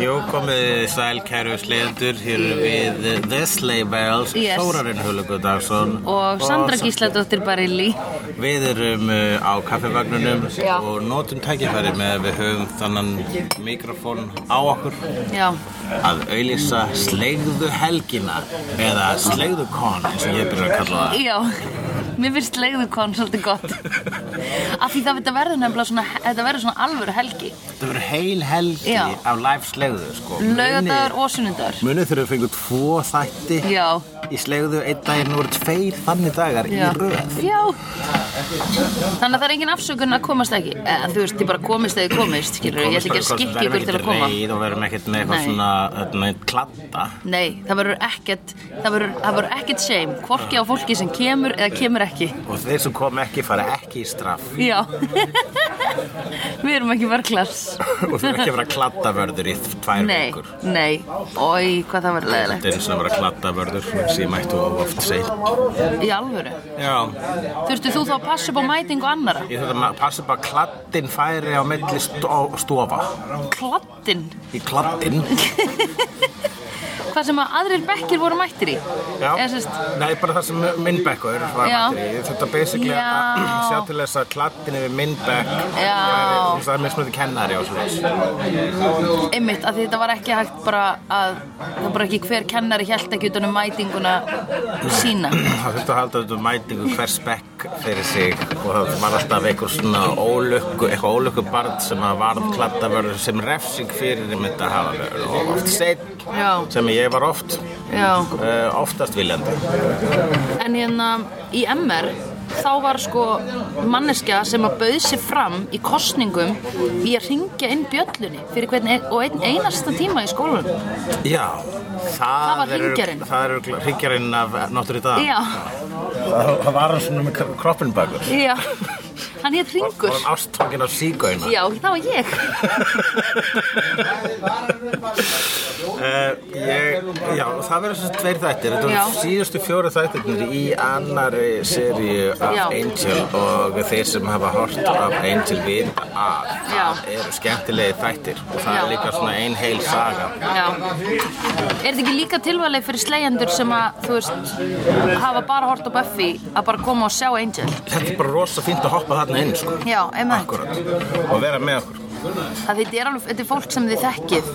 Jú, komið sæl kæru sleiðendur Hér við The Sleigh Bells Yes. Þórarinn Hulugudarsson Og Sandra Gísladóttir Barilli. Við erum uh, á kaffevagnunum Já. og notum tækifæri með að við höfum þannan mikrofón á okkur. Já, að auðlýsa sleigðu helgina eða sleigðu kon og ég byrja að kalla það. Já Mér finnst leiðukon svolítið gott. Af því það verður nefnilega svona Þetta verður svona alvöru helgi. Þetta verður heil helgi Já. af live sleigðu sko. Laugardagur og sunnundagur Munið þegar við fengum tvo þætti. Já, í sleigðu einn daginn nú eru tveir þannig dagar já. í röð. Já. Þannig að það er engin afsökun að komast ekki. Eða, Þú veist, ég bara komist eða ég komist skilur, Ég ætla ekki að skikka ykkur til að koma. Reið og verðum ekkert með eitthvað Nei. svona þarna, kladda. Nei, það verður ekkert Það verður, það verður ekkert shame. Hvorki á fólki sem kemur eða kemur ekki. Og þeir sem kom ekki fara ekki í straff. Já. Við erum ekki verklass og þeir ekki að vera kladdavörður í tvær Nei, vikur. nei. Ói, hvað það verður Þetta leðilegt sem ég mættu of oft segja Í alvöru? Já, Þurftu þú þá að passa upp á mætingu annara? ég þurfti að passa bara að kladdin færi á milli stó stofa. Kladdin í kladdin Hvað sem að aðrir bekkir voru mættir í Já, sérst, nei, bara það sem minnbekkur var Já. mættir í. Þurfti að basically að sjá til þess að kladdin yfir minnbekk Já. það er mismunandi kennari og svona einmitt, að þetta var ekki hægt bara að Það var bara ekki hver kennari hjælt ekki utan um mætinguna sína Það þurfti að halda þetta um mætingu hvers bekk fyrir sig og það var alltaf einhver svona ólukku, eitthvað ólukku barn sem að varð kladdavörður sem refsing fyrir um þetta hafa verið og oft Já, sem ég var oft, uh, oftast viljandi. En hérna í MR þá var sko manneskja sem að bauð sér fram í kostningum í að ringja inn bjöllunni fyrir hvern ein, og einn einasta tíma í skólanum Já, það, var hringjarinn. Það er hringjarinn af náttúr í dag. Já, Það, það var hann svona með kroppin bakur. já, hann hétt Ringur hann ástfangin af sígauina. Já, það var ég. Uh, ég, já, það verður þessi tveir þættir. Þetta er síðustu fjóru þættirnir í annari seríu af Já. Angel og þeir sem hafa hort af Angel vita að það eru skemmtilegi þættir og það Já. er líka svona ein heil saga. Já. Er þetta ekki líka tilvalið fyrir slegjendur sem að, þú veist, hafa bara hort á Buffy að bara koma og sjá Angel? Þetta er bara rosa fínt að hoppa þarna inn sko. Já, einmitt. Akkurat Og vera með okkur Það þetta er alveg, þetta er fólk sem þið þekkið.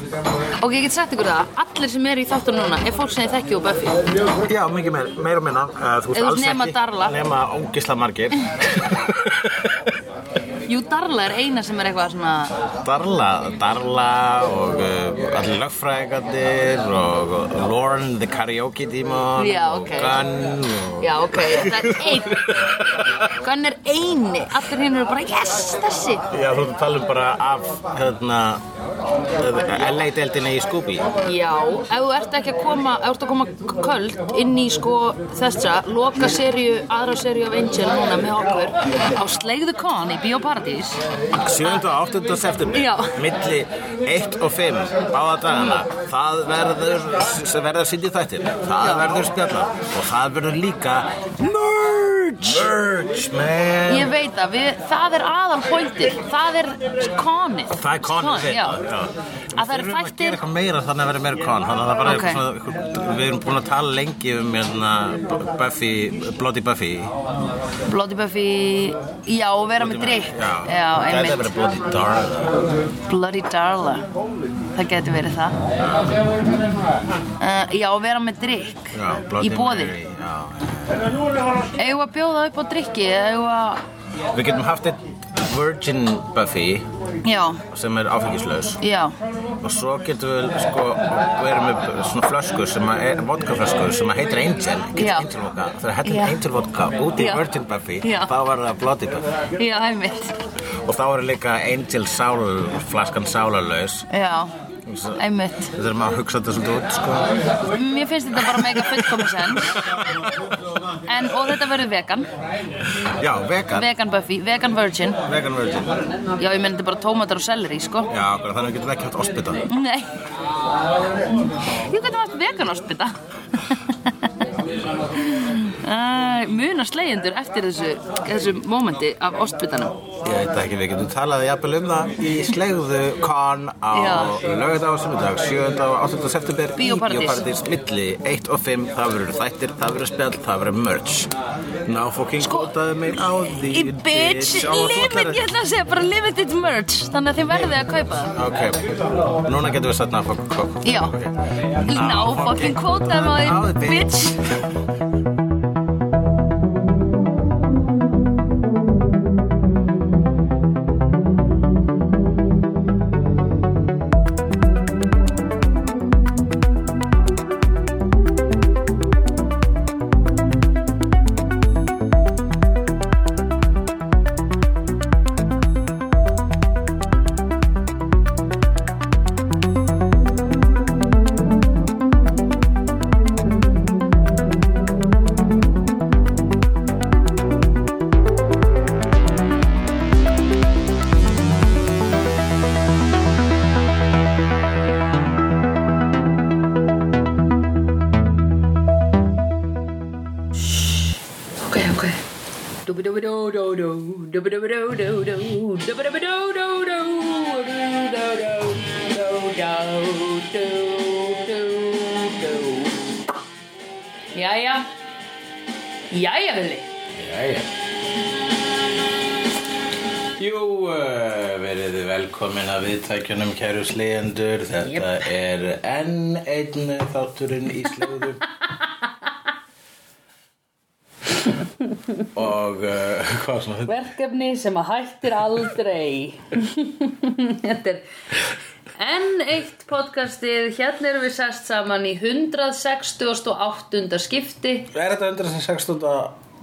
Og ég get sagt ykkur það, allir sem eru í þáttu núna er fólk sem þið þekkið úr Buffy. Já, mikið meir, meir og minna. Uh, Þú Eða alls nema ekki Darla. Nema ógisla margir Jú, Darla er eina sem er eitthvað svona Darla, Darla og uh, allir lögfræðingarnir og, og Lauren the karaoke demon Já, og ok. Gunn og Já, ok, það er einn. Gunn er eini, allir hinn eru bara Yes, þessi. Já, þú ert að tala um bara af hérna LA-deldinni í Scooby. Já, ef þú ert ekki að koma ef þú ert að koma köld inn í sko þessa loka seríu, aðra seríu af Angel núna með okkur á Slegðu Con í Bíóparadís 7. og 8. september Já. milli 1 og 5 báða dagana það verður verður sýndið þættir það verður spjalla og það verður líka merch. Merch man. Ég veit að við, það er aðal pointið Það er konið. Það er konið já. já. Að það eru Við þurfum að þættir- gera eitthvað meira þannig að vera meira kon þannig að það bara Ok. er svona, eitthvað- við erum búin að tala lengi um hérna, Buffy, Bloody Buffy. Bloody Buffy Já, og vera með drikk Já, já það gæti að vera Bloody Darla. Bloody Darla Það getur verið það. Uh, Já, vera með drikk Í bóði. Eigum að bjóða upp á drikki að Við getum haft eitt Virgin Buffy Já, sem er áfengislaus. Já, og svo getum við sko verið með svona flöskur sem er vodkaflöskur sem heitir Angel. Angel vodka? Hættum Já. Angel vodka út í. Virgin Buffy Já. þá var það Bloody Buffy. Já, einmitt. Og þá er líka Angel sál flaskan sálarlaus. Já, einmitt. Við þurfum að hugsa þetta svolítið út sko. Mér finnst þetta bara mega fullkomis sens En, og þetta verður vegan. Já, vegan, Vegan Buffy, vegan virgin. Vegan Virgin. Já, ég menn þetta er bara tómatar og selleri, sko. Já, akkurat, þannig að við getum ekki haft ospita. Nei. Ég getum haft vegan áspita Uh, muna slegjendur eftir þessu, þessu mómenti af ostbytanum. Ég veit ekki, við getum talað jafnvel um það í slegðu kon á Já. lögða á sunnudag 7. og 8. september Bíóparadís. Bíóparadís milli 1 og 5 það verður þættir, það verður spjall, það verður merch Ná fokking kótaði mig á því Í bitch, á að limit, þvottar- ég ætla að segja bara limited merch, þannig að þið verðið að kaupa það. Ok, núna getum við satt ná fokking Já, ná fucking kvótaðum á því, bitch. Ok, kæru slegjendur Þetta er enn einn þátturinn í slegðu Og uh, hvað svona Verkefni sem að hættir aldrei. Þetta er enn eitt podcastið. Hérna erum við sest saman í 168. skipti. Er þetta 116.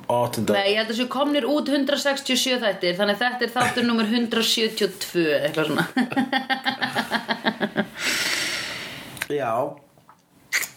8. Nei, ég held að séu komnir út 167 þættir Þannig að þetta er þáttur nummer 172 eitthvað svona Já.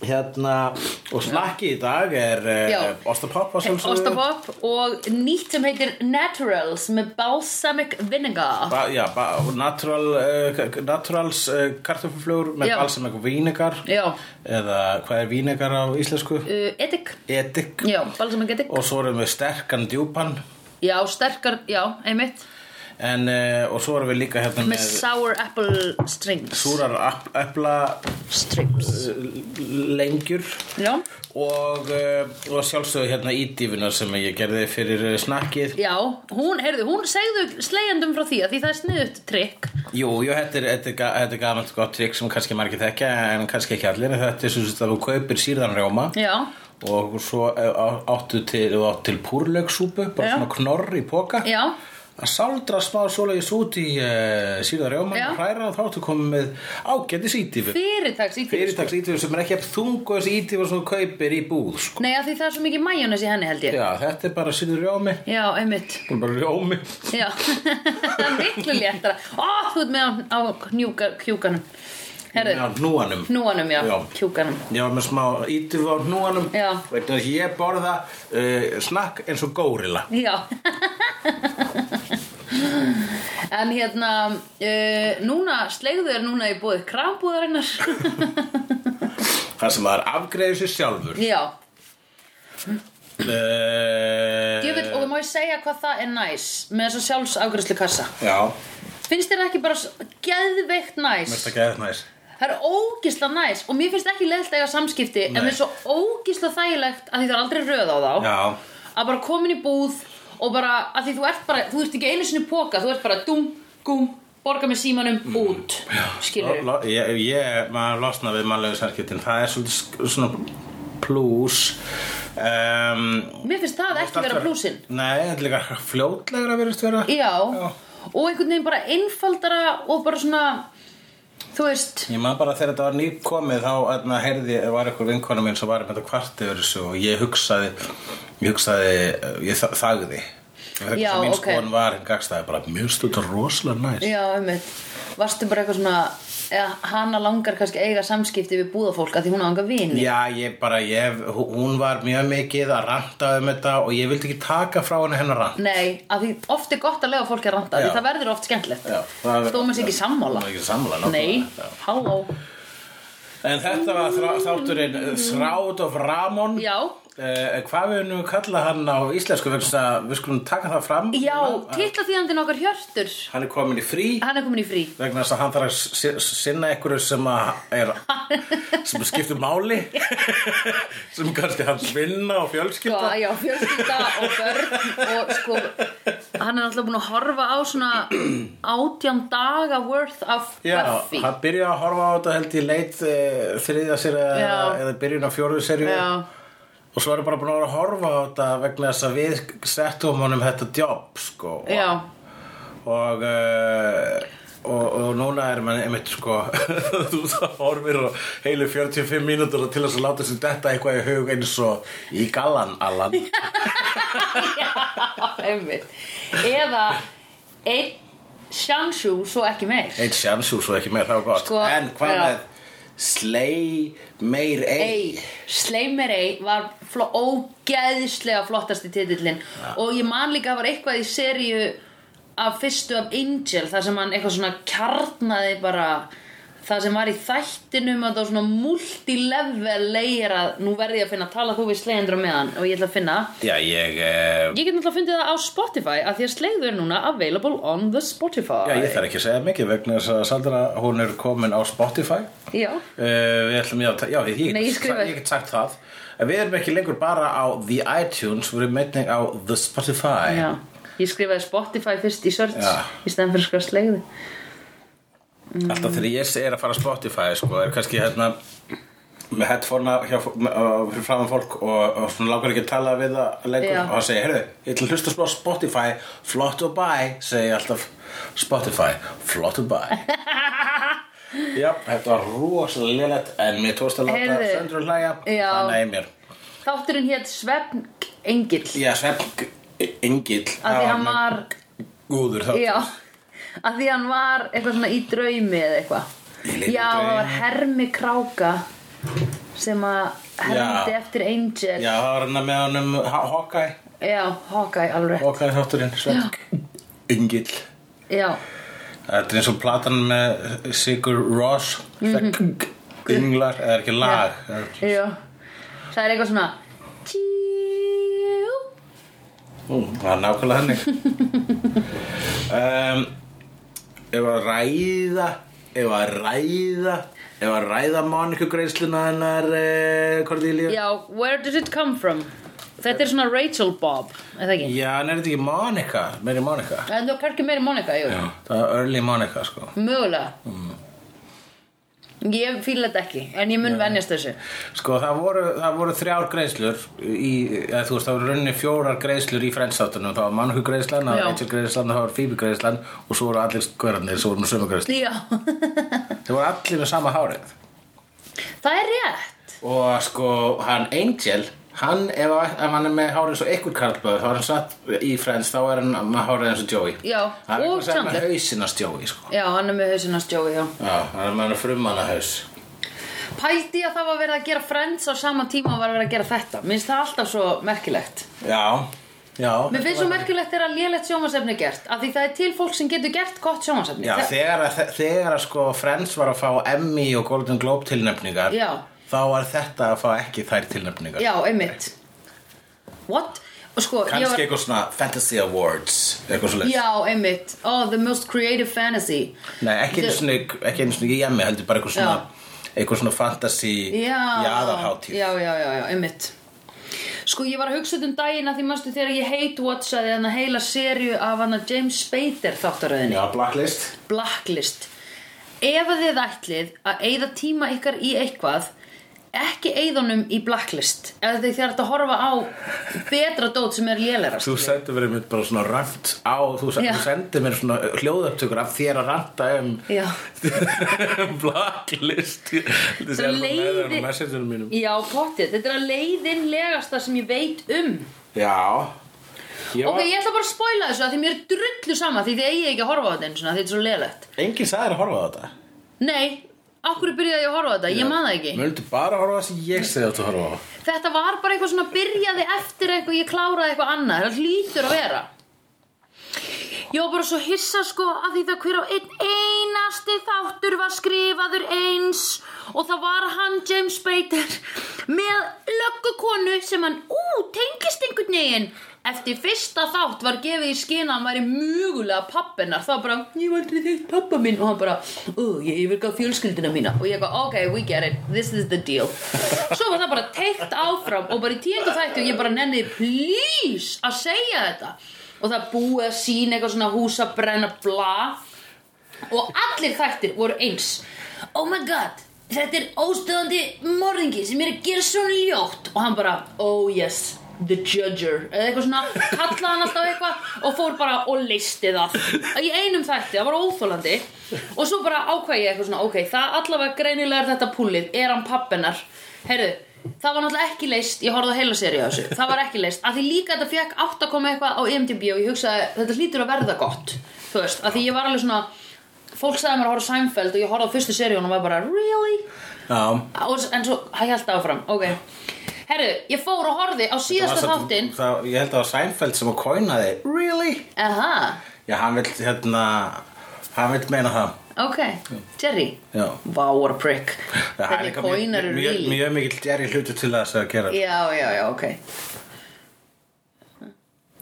Hérna Og slakki í dag er uh, að sjálfsögðu. Ostapopp og nýtt sem heitir Naturals með balsamic vinegar. Ba, já, ba, natural, uh, naturals uh, kartöfluflugur með Já. balsam eitthvað vínegar Já, eða hvað er vínegar á íslensku? uh, edik. Edik. Já, balsamic edik. Og svo erum við sterkan djúpan. Já, sterkar, já, einmitt en, uh, og svo erum við líka hérna Með með sour apple strings. súrar ap- epla Strips lengjur. Já, og, uh, og sjálfsögðu hérna ídífuna sem ég gerði fyrir snakkið. Já, hún, heyrðu, hún segðu slegjandum frá því að því það er sniðut trikk. Jú, jú, þetta er, þetta ga- þetta gamalt gott trikk sem kannski margir þekkja en kannski ekki allir þetta er svo að þú kaupir sírðan rjóma Já, og svo eh, áttu til, áttu til púrlaugsúpu bara Já. svona knorr í póka já, að saldra smá svoleiðis út í uh, síðan rjóma Já. og hræra og þá áttu komið með ágætis ítífu fyrirtaks í fyrirtaks ítífu sem er ekki að þungu þessi ítífu sem þú kaupir í búð sko. Nei, að því það er svo mikið majónes í henni held ég. Já, þetta er bara síðan rjómi Já, einmitt. Þetta er bara rjómi Já, það er miklu léttara. Ó, þú ert með á, á kjúka, kjúkanum Já, hnúanum. hnúanum, já, Já. kjúkanum. Var með smá ítífu á hnúanum. Já. Veit að ég borða uh, snakk eins og górila Já. En hérna uh, Núna, slegðu er núna í bóðið krambúðarinnar. Það sem maður afgreiður sér sjálfur. Já, ég veit, og má ég segja hvað það er næs Með þessa sjálfsafgræslu kassa Já, Finnst þér ekki bara geðveikt næs? Mest að geða næs Það er ógisla næs Og mér finnst ekki leðilt eiga samskipti En Nei. mér er svo ógisla þægilegt að því það er aldrei röð á þá. Já, að bara komin í búð og bara, að því þú ert bara þú ert ekki einu sinni póka, þú ert bara dum, gum borga með símanum út. Skilur Lo- lo- ég, ég, maður losna við mannlegu sarkiptin það er svolítið sk- svona plus um, mér finnst það ekki vera plúsin Nei, þetta er líka fljótlegra verðist vera. Já, Já. og einhvern veginn bara einfaldara og bara svona þú veist, Ég maður bara þegar þetta var nýkomið þá hérna, heyrði, var eitthvað vinkona mín sem var með þetta kvart yfir þessu og ég hugsaði ég hugsaði, ég þa- þagði. Ég Já, mín ok. skoðun var hinn gagstaði bara, mjög stutt og rosalega næst já, einmitt. Varstu bara eitthvað svona eða, hana langar kannski að eiga samskipti við búðafólk að því hún á anga vini. Já, ég bara, ég, hún var mjög mikið að ranta um þetta og ég vildi ekki taka frá henni hennar rant. Nei, að því oft er gott að lega fólki að ranta Já. því það verður oft skemmtilegt. Það- Stóma sér ekki sammála. Hún er ekki sammála, Nei, halló. En þetta var þrá, þátturinn Throughout of Ramon. Já, Uh, hvað við nú kalla hann á íslensku við skulum taka það fram Já, núna, að titla þýðandinn okkar Hjörtur. Hann er komin í frí. Hann er komin í frí. Vegna þess að hann þarf að si- sinna einhverju sem er sem skiptir máli. Sem kannski hans vinna og Sko, fjölskylda já, fjölskylda og börn og sko, hann er alltaf búin að horfa á svona átján daga worth of Já, Buffy. hann byrjaði að horfa á þetta held í leit e, þriðja sér eða, Já. eða byrjun á fjóruðu serju Já, og svo er bara búin að vera að horfa á þetta vegna þess að við settum honum þetta jobb sko. Já, og, uh, og, og núna er mann einmitt sko þú horfir á heilu 45 mínútur til þess að láta þessi detta eitthvað í hug eins og í gallan Allan. Einmitt. Eða einn sjansjú svo ekki meir. Eitt sjansú svo ekki meir, það var gott. Sko, en hvað já. með Slay Meir Ei Ei, Sleimer Ei var fló, ógeðislega flottasti titillin og ég man líka að var eitthvað í seríu af fyrstu af Angel þar sem hann eitthvað svona kjarnaði bara það sem var í þættinum að það var svona multilevel leir að nú verði ég að finna tala þú við slegjendur á meðan og ég ætla að finna. Já, ég, uh, ég get náttúrulega að fundið það á Spotify að því að slegðu er núna available on the Spotify. Já, ég þarf ekki að segja mikið vegna þess að Sandra, hún er komin á Spotify. Já. Uh, við ætlum ég að, já, ég, ég, Nei, ég skrifa- ég get sagt það. En við erum ekki lengur bara á The iTunes, við erum meitning á The Spotify. Já, ég skrifaði Spotify fyrst í search Já. í stæðan fyrir að skrifa slegðu Alltaf þegar ég er að fara á Spotify, sko, er kannski hérna með headphone hjá, með, uh, fyrir framan fólk og, og svona langar ekki að tala við það lengur. Já. og það segir, heyrðu, ég ætla að hlusta á Spotify flott og bæ, segi ég alltaf. Spotify, flott og bæ. Já, þetta var rosalega lélegt en mér tókst að láta söndur hlæja. Já. þannig að mér. Þátturinn hétt Svefn Engill. Já, Svepp Engill. Af því hann var Góður þáttur Af því hann var eitthvað svona í draumi eða eitthvað. Já, það var hermi kráka sem að hermdi eftir Angel. Já, það var hann með hann um Hawkeye. Já, Hawkeye alveg Hawkeye þátturinn, Svepp Engill. Já, Þetta er eins og platan með Sigur Ross Mhm. Ynglar, eða er ekki lag Það er- já. Það er eitthvað svona Ú, Það er nákvæmlega hannig um, Ef að ræða Ef að ræða Ef að ræða Monika greiðsluna hennar uh, Cordelia Já, where did it come from? Þetta er svona Rachel Bob, eða ekki? Já, en er þetta ekki Monika? Meiri Monika? En þú er kannski meiri Monika, jú Það er early Monika, sko Mögulega Ég fíla þetta ekki, en ég mun venjast þessu. Sko, það voru, það voru þrjár greiðslur í, eða þú veist, það voru rauninni fjórar greiðslur í frendstáttunum, það var Monika greiðslan það var Rachel greiðslan, það var Phoebe greiðslan og svo voru allir skörarnir, svo voru með sömu greiðslan Já, Þeir voru allir með sama hárið. Það er rétt. Og sko, hann Angel hann, ef, ef hann er með hárið svo einhver karlböður, þá er hann satt í Friends þá er hann með hárið eins og Joey. Já, er og eitthvað sem er Chandler. með hausinast Joey, sko. Já, hann er með hausinast Joey, já. Já, hann er með hann frumanna haus. Pældi að það var verið að gera Friends á sama tíma og var verið að gera þetta? Mér finnst það alltaf svo merkilegt. Já, já. Mér finnst svo merkilegt þegar lélegt sjómasefni er gert af því það er til fólk sem getur gert gott sjómasefni Já, þegar, að, þegar að sko Friends var að fá Emmy og Golden Globe tilnefningar Já. Þá var þetta að fá ekki þær tilnefningar. Já, einmitt. What? Sko, ég Kannski var eitthvað svona Fantasy Awards Já, einmitt. Oh, the most creative fantasy. Nei, ekki ekki einu svona í Emmy heldur bara eitthvað svona eitthvað svona fantasy Já, jaðarhátíð. Já, já, já, já, einmitt. Sko, ég var að hugsa um daginn að því mástu þegar ég hate watchaði hann heila serju af hann James Spader þáttaröðinni. Já, Blacklist. Blacklist. Ef þið ætlið að eyða tíma ykkar í eitthvað ekki eyðunum í Blacklist. Eða þið þarf að horfa á betra dót sem er lélæra Þú sendir mér bara svona rant á þú, sen- Já. þú sendir mér svona hljóðupptökur af þér að ranta um Já. Blacklist. Þetta er bara með leiði- það á messengerum mínum. Já, pottið, þetta er að leiðinlegasta sem ég veit um. Já. Ég Ok, ég ætla bara að spoila þessu að því mér er drullu sama því þið eigið ekki að horfa á þetta eins og þetta er svo leiðilegt Enginn sagði þér að horfa á þetta? Nei, okkur byrjaði ég að horfa á þetta, ég man það ekki. Möldu bara að horfa á það sem ég segi að þú horfa á. Þetta var bara eitthvað svona byrjaði eftir eitthvað ég kláraði eitthvað annað. Það hlýtur að vera. Ég var bara svo hissa sko að því það hver á einn einasti þáttur var skrifaður eins. Og það var hann James Spader með löggukonu sem hann, ú, tengist einhvern veginn. Eftir fyrsta þátt var gefið í skina að hann væri mögulega pappinar. Það var bara, ég var aldrei þeitt pappa minn. Og hann bara, ú, ég yfirgaf fjölskyldina mína. Og ég bara, ok, we get it, this is the deal. Svo var það bara teikt áfram og bara í tíundu þættu ég bara nenni, please, að segja þetta. Og það búið að sína eitthvað svona hús að brenna bla. Og allir þættir voru eins. Oh my god, þetta er óstöðandi morðingi sem er að gera svona ljótt. Og hann bara, oh yes the judger, eða eitthvað svona kallaði hann alltaf eitthvað og fór bara og listi það. Í einum þætti, það var óþólandi og svo bara ákvæði ég eitthvað svona ok, það allavega greinilega er þetta púlið er hann pappinar, heyrðu það var náttúrulega ekki leist, ég horfði á heila seri á þessu það var ekki leist, af því líka þetta fekk átt að koma eitthvað á IMDb og ég hugsaði þetta hlýtur að verða gott, þú veist. Af því ég var alveg svona, fólk sagði mér að horfa Seinfeld og ég horfði á fyrstu seríun og var bara really? Já, Og, en svo, það held áfram, ok herru, ég fór og horfði á síðasta þáttinn. Ég held að það var Seinfeld sem að kóinaði Really? aha, Já, hann vill hérna Hann vill meina það. Ok, Jerry. Já. Vá, what a prick. Er Hvernig kóinar eru really? mjög mikill Jerry hlutu til þess að gera. Já, já, já, ok.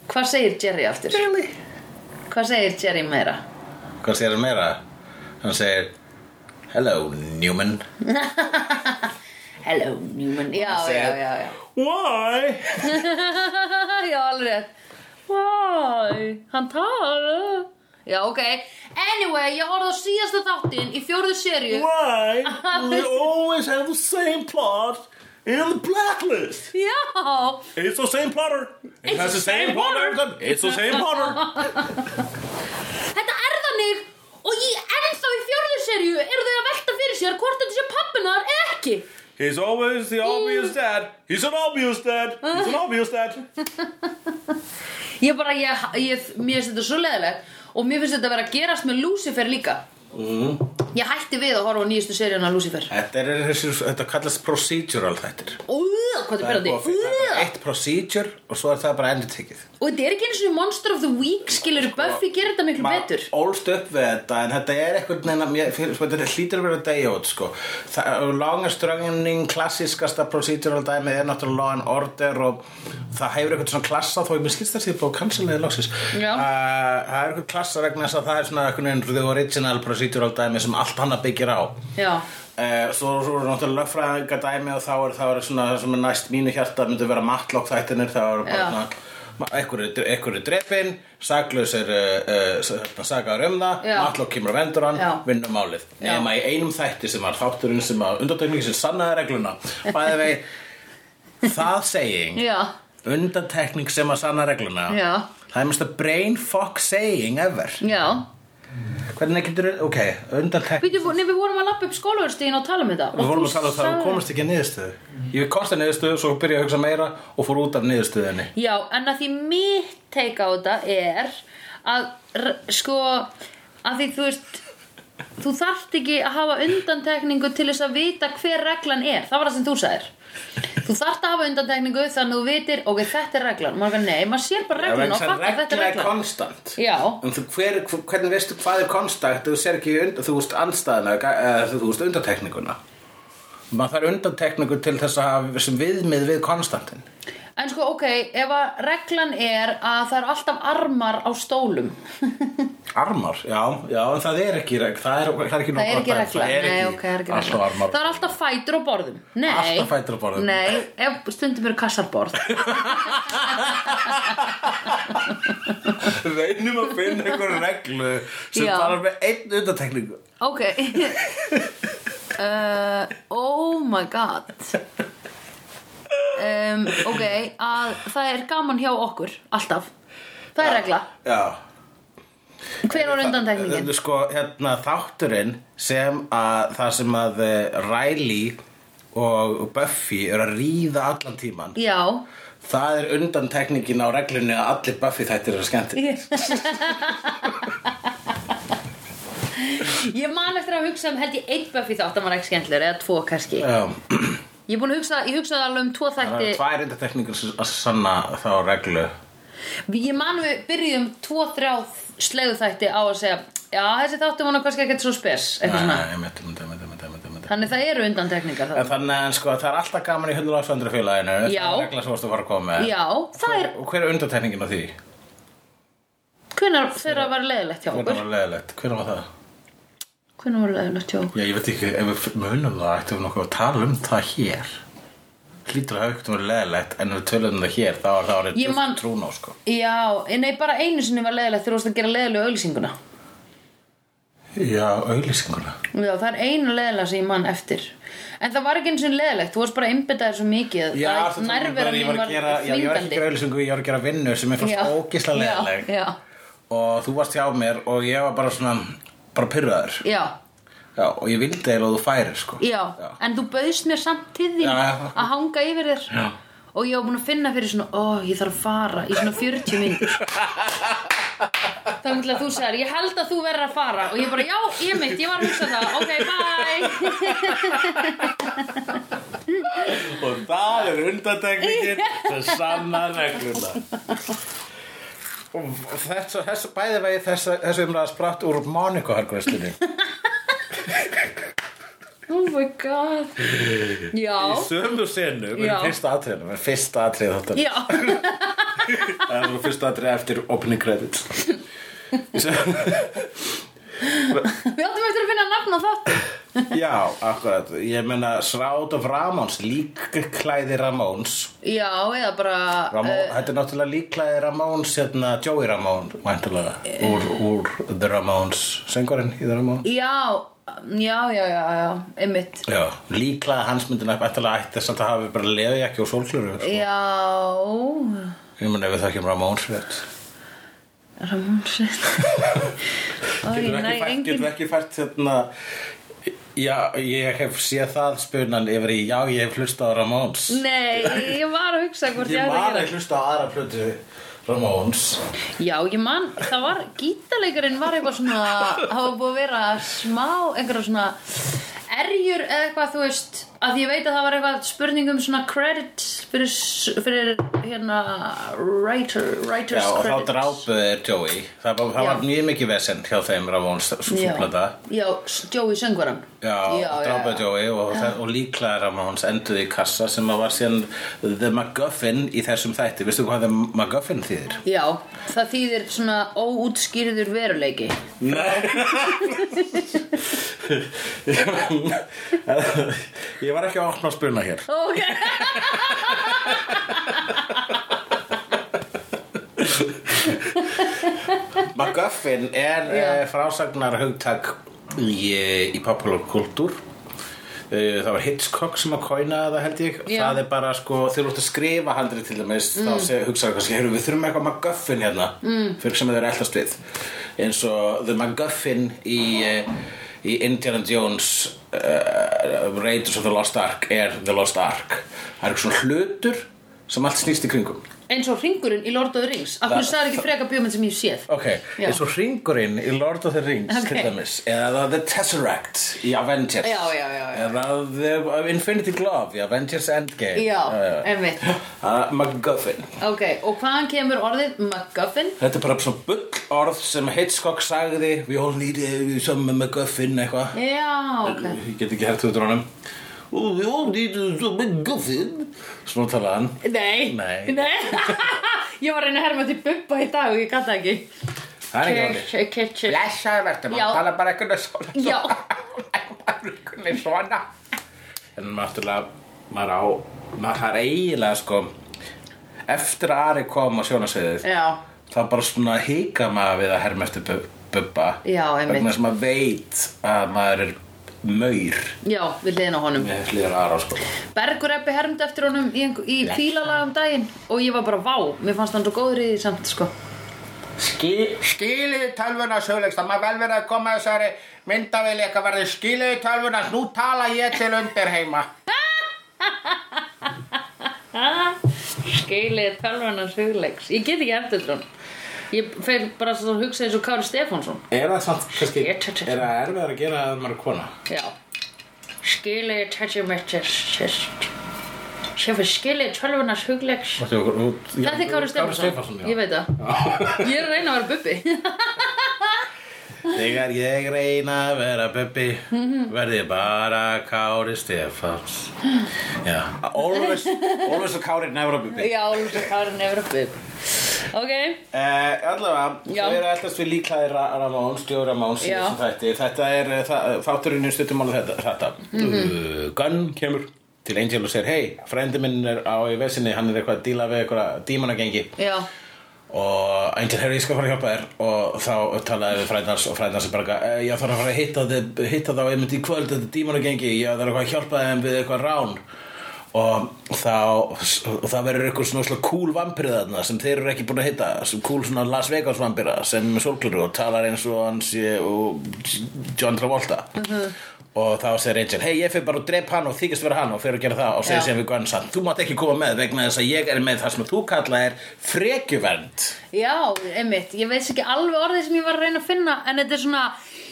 Hvað segir Jerry aftur? Really? Hvað segir Jerry meira? Hvað segir hann meira? Hann segir Hello Newman Hello, Newman. Já, já, já, já. Why? Já, alveg Why? Hann talar. Já, ok. Anyway, ég horfði á síðasta þáttinn í fjórðu serju Why? We always have the same plot in the blacklist. Já. It's the same plotter. It has the same plotter. It's the same plotter. Þetta er þannig Og ég ennþá í fjórðu serju eru þau að velta fyrir sér hvort þetta sé pappinar eða ekki He's always the obvious dad. He's an obvious dad. He's an obvious dad. Ég bara, ég, ég, mér finnst þetta svo leðilegt Og mér finnst þetta að vera að gerast með Lucifer líka mm. Ég hætti við að horfa á nýjustu seríuna Lucifer. Þetta er þetta kallast procedural þættir. Hvað er byrjandi að- er eitt procedure og svo er það bara endur tekið Og þetta er ekki eins og Monster of the Week skilur Buffy gerir þetta miklu betur. ólst upp við þetta en þetta er eitthvað sko, þetta hlýtur að vera dayot sko. Running klassiskasta procedural dæmi er náttúrulega law and order og það hefur eitthvað svona klassa þó ég mér skilst það sér búið kansilega loksis Já. það er eitthvað klassa vegna þess að það er svona eitthvað original procedural dæmi sem allt annað byggir á. Já, Uh, svo, svo er náttúrulega lögfræðinga dæmi og þá er, er svona það sem er næst mínu hjarta myndi vera matlock þættinir þá er bara ekkur er, ekkur drepin saklaus er uh, sagaður um það Já. matlock kemur að vendur hann málið. Já. nema í einum þætti sem var þátturinn sem að undantekningi sem sannaði regluna. Bæði vei það seging undantekning sem að sanna regluna Já. það er mest að brain fuck saying ever. Já hvernig getur, ok, undantekning. Við, nei, við vorum að lappa upp skólaverðstíðin og tala um þetta. Við vorum að tala um það, við komast ekki að niðurstöðu. Ég komst að niðurstöðu, svo byrja ég að hugsa meira og fór út af niðurstöðinni Já, en að því mitt take á þetta er að sko að því þú veist þú þarft ekki að hafa undantekningu til þess að vita hver reglan er. Það var það sem þú sagðir. Þú þarft að hafa undantekningu þannig að þú vitir ok, þetta er reglan, maður er nei, maður sér bara reglun og fattar þetta er regla er reglan. konstant. Já. En þú, hver, hvernig veistu hvað er konstant? Þú sér ekki, und, þú veist, andstæðina eða þú veist, undantekninguna. Maður þarf undantekningu til þess að hafa viðmið við konstantin en sko, ok, ef að reglan er að það eru alltaf armar á stólum. Armar, já, já, en það er ekki reg- það er, það er ekki, það er ekki regla, Það er nei, ekki ok, það er ekki alltaf armar. Það er alltaf fætur á borðum. Nei, Alltaf fætur á borðum. nei, ef stundum eru kassarborð reynum að finna einhver reglu sem Já. bara er með einn undantekningu. Ok. Uh, Oh my god um, Ok að það er gaman hjá okkur Alltaf. Það er regla. Já. Hver var undantekningin? Sko, hérna, þátturinn sem að það sem að eh, Riley og Buffy eru að ríða allan tíman Já. það er undantekningin á reglunni að allir Buffy þættir eru skemmti Ég man eftir að hugsa um held ég einn Buffy þátt að maður ekki skemmtilegur eða tvo kannski. Já, Ég er búin að hugsa, ég hugsaði alveg um tvo það þætti eru tvær undantekningur að sanna þá reglu Ég man við byrjum tvo, þrjá sleiðu þætti á að segja Já, þessi þáttu nú kannski ekkert svo spes Eitthvað svona Nei, einmitt, einmitt, einmitt, einmitt, einmitt, einmitt. Þannig það eru undantekningar En það þannig að sko, það er alltaf gaman í 100 félaginu Já. Það er regla sem varstu að fara að koma með Já, það er Og hver er undantekningin á því? Hvenær þegar það var leiðilegt hjá Hvernig okkur? var leðilegt? Hvernig var það? Hvenær var leiðilegt hjá okkur? Já, ég veit ekki, ef við munum það ættum við nokkuð að tala um það hér? Hlýtur að ekkert verið leðilegt En ef við tölum um það hér, þá er það Ég árið man- trún á sko. Já, nei, bara einu sinni var leiðilegt þegar þú varst að gera leiðilegu auglýsinguna. Já, auglýsinguna. Já, það er einu leiðilega sem ég man eftir. En það var ekki eins og leiðilegt, þú varst bara einbyttaðir svo mikið Já, að það nærvera ég var að var gera, já, ég var ekki auglýsingu, ég var að gera vinnu sem er fannst ógislega leðileg Og þú varst hjá mér og ég var bara svona, bara pyrraður já, Já, og ég vildi eiginlega að þú færir sko. Já, já. En þú bauðst mér samt til já. að hanga yfir þér. Já. Og ég var búin að finna fyrir svona, ó, ég þarf að fara í svona 40 minnur Þannig að þú segir, ég held að þú verður að fara. Og ég bara, já, ég mitt, ég var að hugsa það. Ok, bye. Og það er undantekningin. Sem sanna regluna Og þessu, þessu bæði vegi þessu, þessu umræða spratt úr Monika hergræstunni Oh my god. Já, Í sömu senu, erum fyrsta við erum fyrsta atrið þáttan já. Það er fyrsta atrið eftir opening credits. Við áttum eftir að finna nafn á þáttum Já, akkurat, ég meina Shroud of Ramones, líkklæði Ramones. Já, eða bara Ramón, eh, Þetta er náttúrulega líkklæði Ramones, hérna Joey Ramone, væntulega, úr, úr The Ramones, söngurinn í The Ramones? Já, já, já, já, já, einmitt. Já, líklega hans myndi nættilega ætti þess að það hafi bara leðjakki og sólklöru sko. Já. Ég meina ef við þekkjum Ramones rétt. Ramón Sveit Ó, ég Getur ekki getur ekki fært hérna Já, ég hef séð það spunan yfir í Já, ég hef hlustað á Ramones. Nei, ég var að hugsa hvort ég Ég var að að hlusta á aðra plötu Ramones. Já, ég man, það var Gítarleikarinn var eitthvað svona hafa búið að vera smá einhverja svona erjur eða eitthvað, þú veist að ég veit að það var eitthvað spurning um svona credits fyrir, fyrir hérna writer, writers Já, og þá drápuðu þeir Joey Það, var, það Já. var mjög mikið vesend hjá þeim Ramones svo Já. Já, Joey söngvaran Já, og drápuðu Joey og, já. og líklega Ramones enduði í kassa sem að var síðan The MacGuffin í þessum þætti Vistu hvað The MacGuffin þýðir? Já, það þýðir svona óútskýrður veruleiki Nei Ég var ekki að opna að spuna hér. Ok. MacGuffin er uh, frásagnar hugtak í, eh, í popular kultúr Uh, það var Hitchcock sem að kóina það held ég. Já. það er bara sko, þegar þú ert að skrifa handrið til dæmis þá sé, hugsaðu kannski, heyrðu við þurfum eitthvað MacGuffin hérna mm. fyrir sem þeir eru eldast við. Eins og The MacGuffin í, uh, í Indiana Jones uh, Raiders of the Lost Ark er The Lost Ark. Það er eitthvað svona hlutur sem allt snýst í kringum Eins og ringurinn í Lord of the Rings. Af hverju Það- sagði ekki freka bjómynd sem ég séð? Ok, Já. eins og ringurinn í Lord of the Rings Ok. til dæmis eða The Tesseract í Avengers. Já, já, eða The Infinity Glove í Avengers Endgame. Já, einmitt. Uh, MacGuffin. Ok, og hvaðan kemur orðið MacGuffin? Þetta er bara svona bull orð sem Hitchcock sagði We all need uh, some MacGuffin eitthvað. Já, ok. Ég get ekki hægt út úr honum We all need uh, some MacGuffin Svona talaði hann Nei. Nei. Ég var reyna að herma til Bubba í dag og ég gata ekki. Það er ekki Ketchup Blessaður verður, Já. maður tala bara einhvern svona. Já. einhvern svona. En náttúrulega maður á maður er eiginlega sko eftir að Ari kom á sjónasviðið Já, þá bara svona hika maður við að herma eftir Bu- Bubba. Já, einmitt. vegna sem maður veit að maður er maur. Já, við hliðin á honum. Með hlýðar Ara sko Bergur Ebbi hermdi eftir honum í, í fílalag um daginn og ég var bara vá, mér fannst hann svo góður í því samt sko. Skil, Skilið tölvuna sögulegst það maður vel verið að koma þessari myndavél eitthvað verði. Skilið tölvuna? Nú tala ég til undir heima. Skeilið tölvunars hugleiks Ég get ekki eftir hún Ég fer bara að hugsa eins og Kári Stefánsson. Er það samt, kannski, er það erfið að gera að maður er kona? Já. Skilið my chest chest. Sem fyrir skilið tölvunars hugleiks. Þetta er Kári Stefánsson, ég veit það. Ég er að reyna að vera bubbi. Þegar ég reyna að vera bubbi verð ég bara Kári Stefáns. Já, always, always a Kári never a bubbi. Já, Lúsa Kári nefnir að bubbi Ok, Eh, allavega, Já. þau eru alltaf við líklaði Ramón, stjóri Ramón Já. Þetta er uh, þa- þátturinn í stuttumála þetta, þetta. Mhm. uh, Gunn kemur til Angel og segir hei, frændi minn er á í vesinni hann er eitthvað að díla við eitthvað dímanagengi já og Angel, herri, ég skal fara að hjálpa þér og þá talaði við frændans og frændans er bara e, ég þarf að fara að hitta, þið, hitta þá einmitt í kvöld þetta dímanagengi, ég þarf eitthvað að hjálpa þeim við eitthvað rán og þá og það verður eitthvað svona svona cool vampirið þarna sem þeir eru ekki búin að hitta. Sem cool svona Las Vegas vampira sem sólklur og talar eins og hans og John Travolta. Og þá segir Angel hei ég fyrir bara að drepa hann og þykist vera hann og fyrir að gera það. Og segir sem við Gunn samt þú mátt ekki koma með vegna þess að ég er með það sem þú kalla er frekjuvernd. Já, einmitt, ég veist ekki alveg orðið sem ég var að reyna að finna En þetta er svona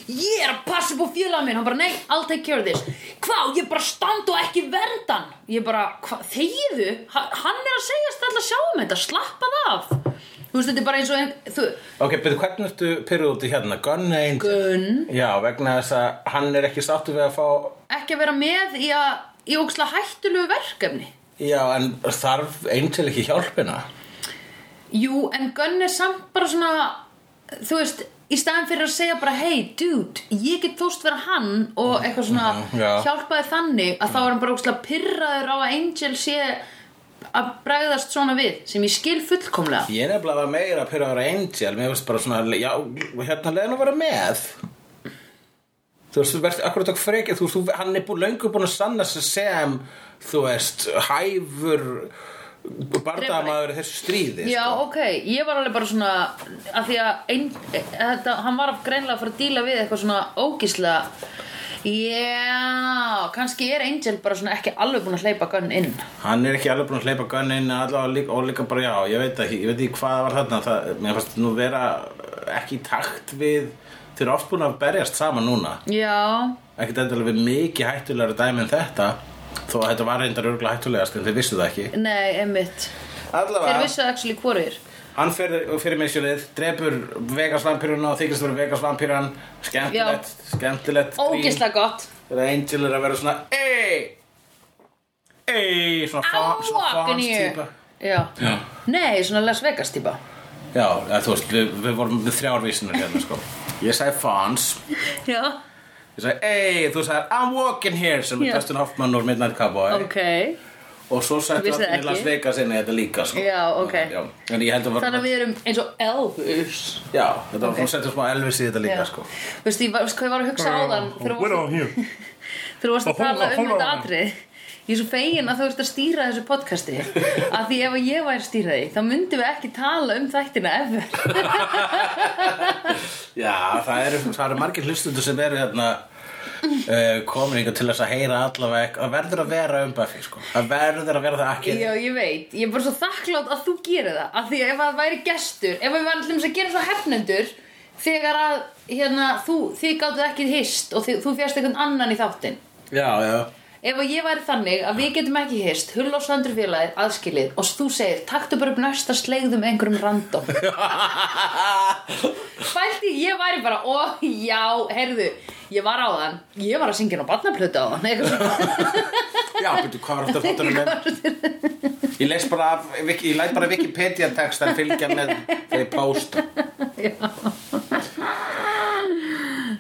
Ég er að passa upp á fjölaða minn. Hann bara, nei, I'll take care of this. Hvað, ég bara stand og ekki verndan Ég bara, hvað, þegiðu Ha- Hann er að segjast alltaf að sjá um þetta Slappað af. Þú veist, þetta er bara eins og ein, ok, betur hvernig ertu pyrruð út í hérna? Gunn Angel? Gunn. Já, vegna þess að hann er ekki sáttu við að fá Ekki að vera með í að Í óksla hættulegu verkefni. Já, en þarf Angel ekki hjálpina? Jú, en Gunn er samt bara svona Þú veist, í staðin fyrir að segja bara Hey, dude, ég get þóst vera hann Og eitthvað svona Mhm, já. hjálpaði þannig Að þá er hann bara ókslega pyrraður á að Angel sé Að bregðast svona við Sem ég skil fullkomlega. Ég er var meira að pyrra að vera Angel. Mér finnst bara svona, já, hérna leiðin að vera með. Þú veist, þú verðst akkurat okkur frekið? Þú veist, hann er búin, löngu búin að sanna sig sem Þú veist, hæfur Bardamaður í þessu stríði Já, sko. ok, ég var alveg bara svona að því að ein, þetta, hann var greinlega að fara að díla við eitthvað svona ógíslega Já, kannski er Angel bara svona ekki alveg búin að hleypa Gunn inn. Hann er ekki alveg búin að hleypa gunnin allavega líka, og líka bara, já, ég veit ekki ég veit ekki hvað var þarna það, mér fannst nú vera ekki í takt við þeir eru oft búin að berjast saman núna. Já, ekkert endilega við mikið hættulegra dæmi en þetta þó að þetta var reyndar örgulega hættulegast en þeir vissu það ekki. Nei, einmitt. Þeir allavega, vissu actually hvorir hann fyrir, fyrir missionið drepur Vegas vampíruna og þykist vera Vegas vampíran. Skemmtilegt, skemmtilegt. Ógislega gott. Þegar Angel er að vera svona ei ei, svona, fans típa. Já. Já. Nei, svona Las Vegas típa. Já, eða, þú veist, við, við vorum með þrjár vísinur hérna, sko. Ég sagði fans, Já, ég sagði, ei, þú sagði, I'm walking here, sem er. Dustin Hoffman úr Midnight Cowboy. ok Og svo vissir Dustin í? Las Vegas inni þetta líka, sko. Já, ok. Já, en ég held að var... Þannig að við erum eins og Elvis Já, þetta var Ok. svona setjum smá Elvis í þetta líka, Já. sko. Veistu, ég var, hvað ég var að hugsa varst- here. þegar þú varst að tala um þetta atrið Ég er svo fegin að þú ert að stýra þessu podcasti að því ef að ég væri að stýra því þá myndum við ekki tala um þættina efer Já, það eru, það eru margir hlustundur sem eru hérna uh, komin yngar til þess að heyra allavega það verður að vera um Buffy, sko. Það verður að vera það ekki. Já, ég veit, ég er bara svo þakklátt að þú gerir það af því að ef það væri gestur ef við varum að gera svo hefnendur þegar að hérna, þú, þið gáttu ekki hist og þið, þú fjast einhvern annan í þáttinn Já, já. Ef að ég væri þannig að við getum ekki hist Hull og Sandur félagið aðskilið og þú segir, taktu bara upp næsta sleigðu með einhverjum random Fælti, ég væri bara, ó já, heyrðu Ég var á þann, ég var að syngja á barnaplötu á þann. Já, betur, hvað var þetta með? Ég les bara, bara Wikipedia text en fylgja með þegar ég posta.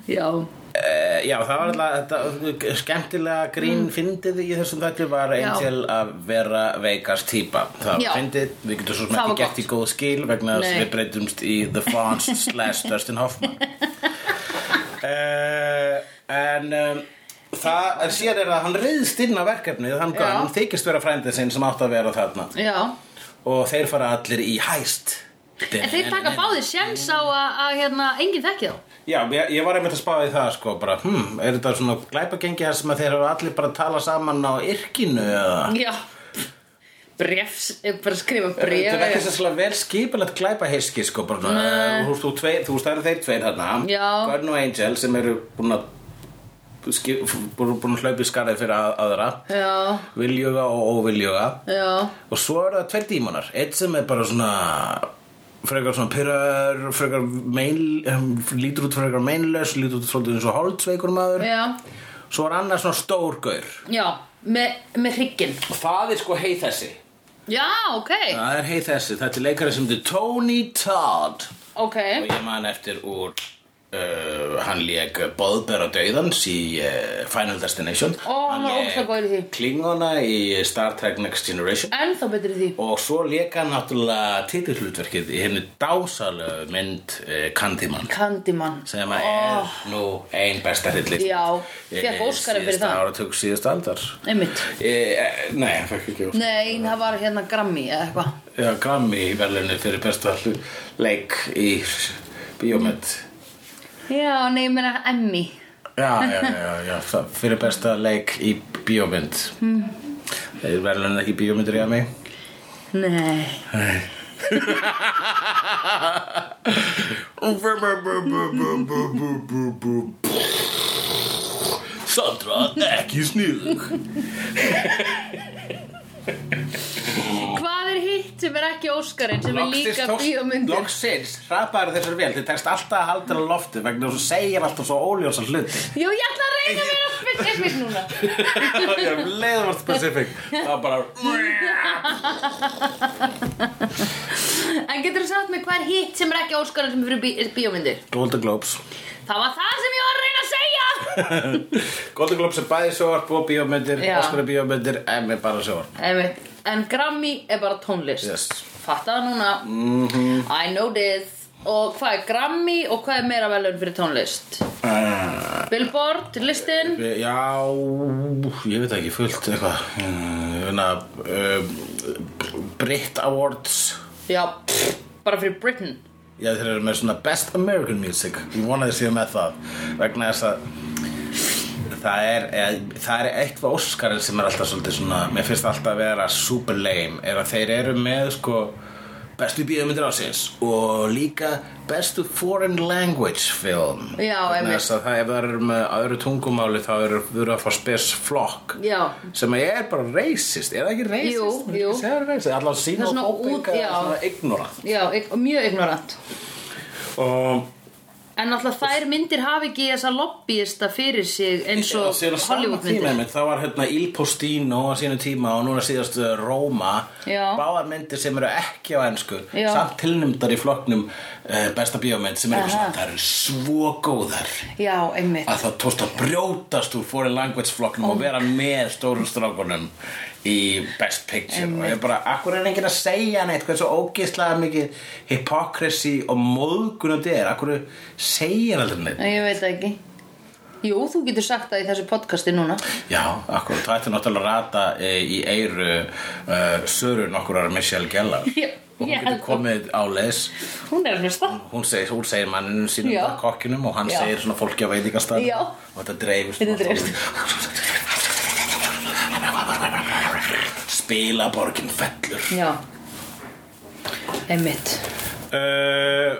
Já, Uh, já, það var alltaf þetta skemmtilega grín fyndið í þessum þætti var Mm. Já. Angel að vera veikast típa. Það Já. fyndið, við getum svo sem ekki gott. í góð skil vegna þess að við breytumst í The Fonz slash Dustin Hoffman. uh, en um, það er síðan er að hann reyðst inn á verkefnið, hann, hann þykist vera frændið sinn sem átt að vera þarna. já og þeir fara allir í hæst En þeir taka báðir sjens á að, að hérna, enginn þekki þá Já, ég, var einmitt að spáði það sko bara, hm, er þetta svona glæpagengi þar sem að þeir hafa allir bara að tala saman á yrkinu eða? Já. Brefs, eh, bara skrifa Þetta er ekki bref að vel skipulegt glæpahyski sko bara, þú veist, þú, eru þeir tveir Já. Gunn og Angel sem eru búin að búin að hlaupa í skarið fyrir að, aðra. Já, Viljuga og óviljuga. Já, Og svo eru það tveir dímonar. Eitt sem er bara svona frekar svona pyrrar frekar mein, um, lítur út frekar meinlaus lítur út svolítið eins og holdsveikur maður. Já. Svo er annar svona stór gaur. Já, með, með hrygginn. Og það er sko hei þessi. Já, ok, það er hei þessi, þetta er leikari sem heitir Tony Todd. Ok. Og ég man eftir úr uh, hann lék Boðber á Dauðans í uh, Final Destination. Ó, hann því. Klingona í Star Trek Next Generation. Og svo lék hann náttúrulega titillutverkið í henni dásalegu mynd uh, Candyman. Candyman. Sem að er nú ein besta það. síðasta áratug síðast aldar. Einmitt. Nei, Nei, það var hérna Grammy eða eitthvað. Já, Grammy verðlunni fyrir besta leik í bíómynd Já, nei, ég meina Emmy. Já, já, já, já, það- fyrir besta leik í bíómynd. Mm. Er verðlunni ekki bíómyndir í að mig? Nei. Sandra, ekki sniðug Hvað er hitt sem er ekki Óskarinn sem er líka bíómyndir? Loksins, hrapaður þessar vel Þið tekst alltaf að halda á lofti vegna þess að segir alltaf svo óljósa hluti Jú, ég ætla að reyna að vera specific núna Ég er leiður var specific Það var bara En getur þú sagt mig hvað er hitt sem er ekki Óskarinn sem er fyrir bí bíómyndir? Golden Globes Það var það sem ég var að reyna að segja Golden Globes er bæði sjóarp og bíómyndir Já. Er bíómyndir, M er bara sjóarp Einmitt. En Grammy er bara tónlist. Yes. Fattaðu núna. I know this. Og hvað er Grammy og hvað er meira velun fyrir tónlist? uh, Billboard, listin? Já, ég veit ekki fullt eitthvað. Uh, Brit Awards. Já, bara fyrir Britain. Já, þeir eru með svona Best American Music. Ég vonaði sér með það vegna þess að það er, eða, það er eitthvað Óskarinn sem er alltaf svolítið svona mér finnst alltaf að vera super lame er að þeir eru með sko bestu bíómyndir ásins og líka bestu foreign language film Já, þess að það ef það eru með öðru tungumáli þá eru þurfa að fá spes flokk Já, sem er bara racist, er það ekki racist? Jú, jú. racist, svona xenophobic út- eða já. svona ignorant já, mjög ignorant og En alltaf þær myndir hafi ekki þessa lobbyista fyrir sig eins og Hollywood myndir það var hérna Il Postino á sínu tíma og núna síðast Roma Já. báðar myndir sem eru ekki á ennsku Já. samt tilnumdar í flokknum uh, besta bíómynd sem er Aha. svona það eru svo góðar Já, einmitt að það tókst að brjótast úr foreign language flokknum og vera með stórum strákunum í best picture og ég bara, akkur er enginn að segja neitt? Hvað er svo ógeðslega mikið hypocrisy og móðgun þetta er, akkur segja aldrei neitt? Ég veit það ekki. Jú, þú getur sagt það í þessu podcasti núna. Já, akkur, það ætti náttúrulega að rata e, í eyru uh, Söru nokkurar Michelle Gellar. Já, og hún getur komið á leis Hún er að hlusta. Hún hún segir manninu sínum bara kokkinum og hann Já. segir svona fólki á veitingastað Já. og þetta dreifist Þetta dreifist. spila borgin fellur. Já. Einmitt. Uh,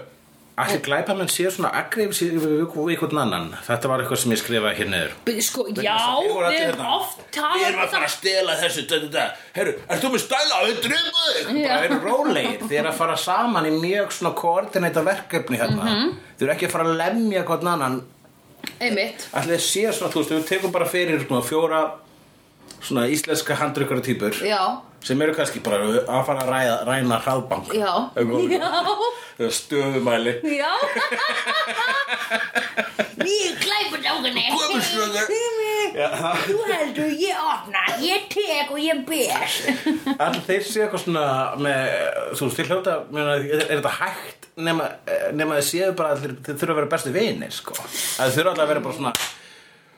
Allir glæpamenn séu svona agrifs í einhvern annan? Þetta var eitthvað sem ég skrifaði hér niður. B- Sko, já, við erum hérna, oft Við erum að fara að stela þessu. Herru, ert þú með stæla? Við drifum þig! Bara eru rólegir. Þið eru að fara saman í mjög svona koordinæta verkefni hérna. Mhm. Þið eru ekki að fara að lemja hvern annan. Einmitt. Allir séu svona, þú veist, við tekum bara fyrir svona fjóra svona íslenska handrykkara týpur Já, sem eru kannski bara að fara að ræða, ræna hraðbank. Já. Já, stöðumæli. Já. Ég dákunni Komustjóður Þú heldur ég opna, ég tek og ég ber. Allir þeir séu eitthvað svona með, þú veist, þeir hljóta er, er þetta hægt nema, nema þeir séu bara að þeir, þeir þurfa að vera bestu vinir sko. að þeir þurfa alltaf að vera bara svona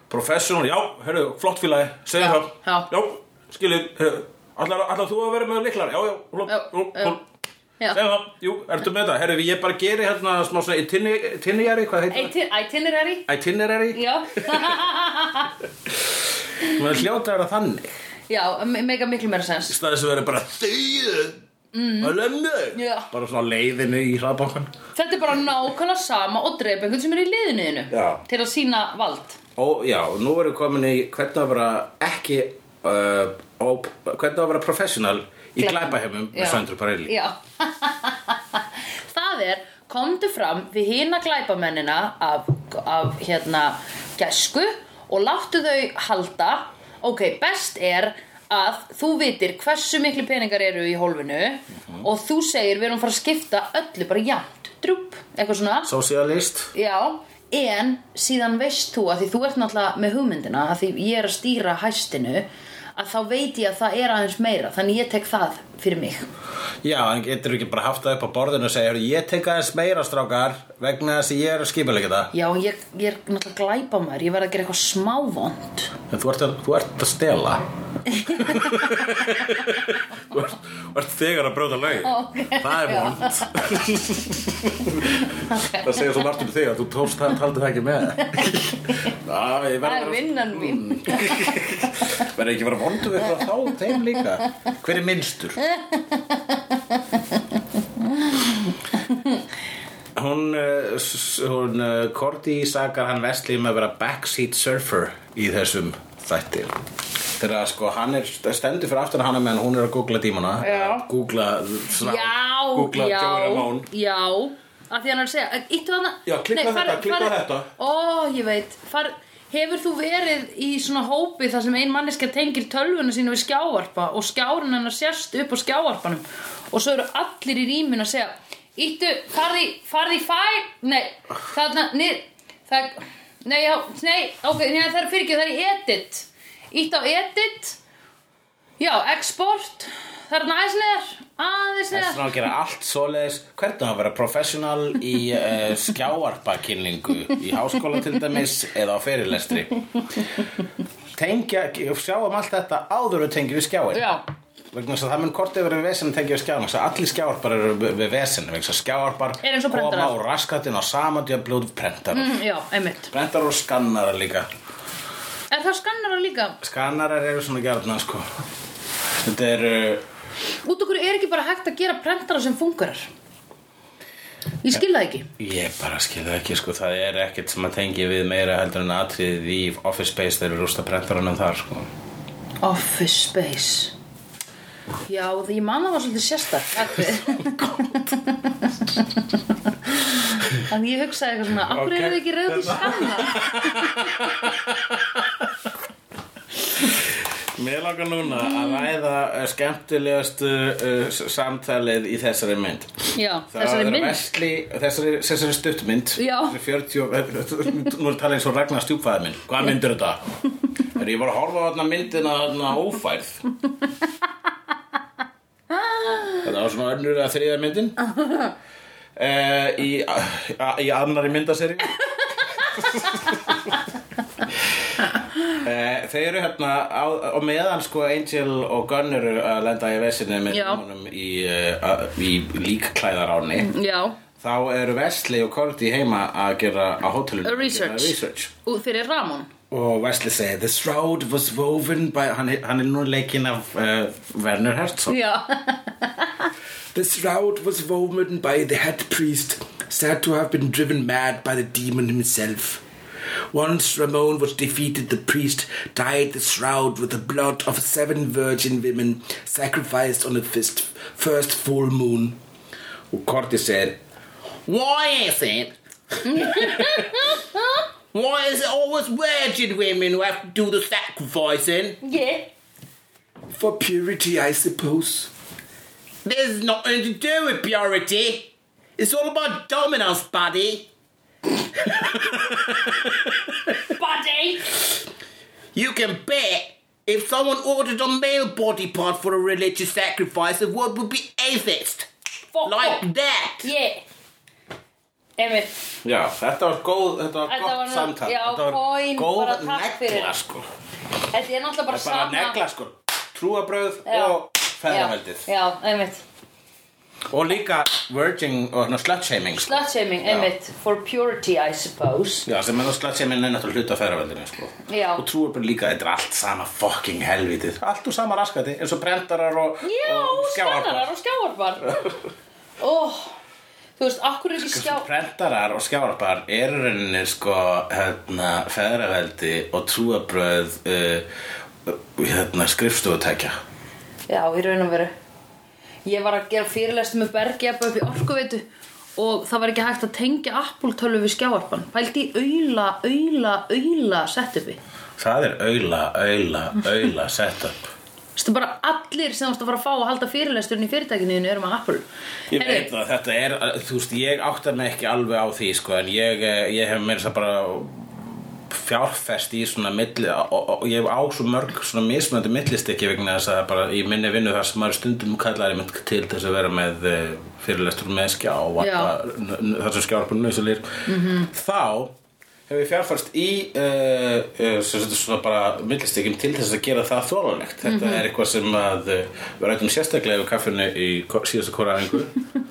professional, já, hörru, flott félagi segja Já, það, já. já, skilju allar, allar þú að vera með liklar, já, já, flott, Já, jú, já. Já. segja það, jú, ertu með það, herru, ég bara geri hérna smá svona itinerary, hvað heitir það? Itinerary Itinerary, Já, maður hljóta að vera þannig já, me- mega miklu meira sens í staðis að vera bara þegið mm. að Já. bara svona leiðinu í hraðbankan Þetta er bara nákvæmlega sama og drepa einhvern sem er í liðinu þínu Já. til að sína vald Ó, já, nú erum við komin í hvernig að vera ekki uh, ó, hvernig að vera professional í Já. með Sandra Parelli. Já. Það er, komdu fram við hina glæpamennina af, af hérna gæsku og láttu þau halda. Ok, best er að þú vitir hversu miklu peningar eru í hólfinu og þú segir við erum að fara að skipta öllu bara jafnt, drúp, eitthvað svona. Socialist Já, en síðan veist þú að því þú ert náttúrulega með hugmyndina að því ég er að stýra hæstinu að þá veit ég að það er aðeins meira þannig ég tek það fyrir mig. Já, en getur ekki bara haft það upp á borðinu og segja, "Heyrðu, ég tek aðeins meira strákar vegna þess að ég er að skipulega það Já, ég, ég er náttúrulega glæpa maður ég verð að gera eitthvað smávond En þú ert að, þú ert að stela Þú ert, þú ert þegar að bróta lög Það er vond. Það segja svo margt um þig að þú tókst það taldi það ekki með. Það er vinnan mín. Verður ekki vera vondu við þá þeim líka? Hver er minnstur? Hún, s- hún uh, Korti sakar hann Vesli um að vera backseat surfer í þessum þætti þegar sko hann er stendur fyrir aftan hana meðan hún er að googla dímana Já. googla svona, Já, googla já, Ramone. já. Að því hann er að segja, íttu hana Já, klikka á þetta, klikka þetta. Ó, ég veit, far, hefur þú verið í svona hópi þar sem ein manneska tengir tölvuna sínu við skjávarpa og skjárun hennar sérst upp á skjávarpanum? Og svo eru allir í rýmin að segja íttu, farði, farði fæ nei, þarna, nið það, nei, já, nei, ok nei, það er fyrir ekki, það er í edit íttu á edit. Já, export. Það er aðeins neðar, aðeins neðar vegna að gera allt svoleiðis. Hvernig að vera professional í uh, skjáarpakynningu í háskóla til dæmis eða á fyrirlestri? Tengja, sjáum allt þetta áður við tengjum við skjáin já, vegna þess að það mun kortið verið við vesen tengjum við skjáin að allir skjáarpar eru við, vesen að skjáarpar Er koma á raskatinn á samandjöfljóð prentar mm, já, einmitt. Prentar og skannarar líka En það skannar hann líka. Skannarar eru svona gjarna sko. Þetta er uh, Út okkur er ekki bara hægt að gera prentara sem fungerar Ég skil það ekki. Ég bara skil það ekki sko, það er ekkert sem að tengja við meira heldur en atriðið í Office Space þegar við rústa prentarunum þar sko. Office Space. Já, því ég man það var svolítið sérstak Þannig ég hugsaði eitthvað svona Akkur Ok. okay. eru þið ekki reyðið skanna Mér langar núna að ræða uh, skemmtilegastu uh, s- samtalið í þessari mynd. Já, Það þessari mynd? Vesli, þessari, þessari stuttmynd. Já. Þessari 40, nú er talað eins og Ragnar stjúpfæði minn. Hvað myndir þetta? Þegar ég var að horfa á þarna myndina þarna ófærð? Þetta var svona önnur að þriða myndin? Uh, í, í annari myndaseri Uh, þeir eru hérna á, á meðan sko Angel og Gunn eru að lenda í vesinni með Já. honum í, uh, í líkklæðaráni Já, þá eru Wesley og Cordy heima að gera á hótelinu A research. research. og fyrir Ramon og Wesley segir the shroud was woven by hann, hann er nú leikinn af uh, Werner Herzog Já, The shroud was woven by the head priest, said to have been driven mad by the demon himself. Once Ramon was defeated, the priest dyed the shroud with the blood of seven virgin women sacrificed on the first, first full moon. og said, why is it why is it always virgin women who have to do the sacrificing yeah For purity, I suppose. There's nothing to do with purity. It's all about dominance, buddy. Buddy You can bet if someone ordered a male body part for a religious sacrifice, the word would be atheist. Fuck Like off. that. Yeah Einmitt Já, þetta var góð, þetta var Þetta gott samtal. já, þetta var góð bara negla, sko. Þetta er náttúrulega bara Bara sama negla, sko. Trúabröð og feðraveldið. Já, já, einmitt Og líka virgin og slutshaming, sko. Slutshaming, einmitt For purity, I suppose Já, sem er það slutshaming er náttúrulega hluta feðraveldinu, sko. Já. Og trúabröð líka, þetta er allt sama fucking helvitið. Allt úr sama raskati, eins og brentarar og, Já, og skjáarpar Ó, Þú veist, akkur er ekki skjá Prentarar og skjárpar eru rauninni sko hérna, feðraveldi og trúabröð uh, hérna, skrifstofutækja Já, í raun og veru Ég var að gera fyrirlest með Bergi upp í orkuveitu og það var ekki hægt að tengja Apple tölvu við skjáarpan Pældi í auðla, auðla, auðla setupi. Það er auðla, auðla, auðla setup. Þú veist, bara allir sem þú veist að fara að fá að halda fyrirlesturinn í fyrirtækinu þínu eru með Apple. Ég veit að þetta er, þú veist, ég áttar mig ekki alveg á því, sko, en ég, eh, ég hef meira þess að bara fjárfest í svona milli og, og, ég hef á svo mörg svona mismöndi millistekki vegna þess að bara í minni vinnu þar sem maður stundum kallar einmitt til þess að vera með uh, fyrirlestur með skjá og þar sem skjár på nöðsulir -hmm. þá hef ég fjárfært í uh, uh, svona bara millistekkim til þess að gera það þólanlegt þetta er eitthvað sem að við rættum sérstaklega yfir kaffinu í síðasta kóraðingu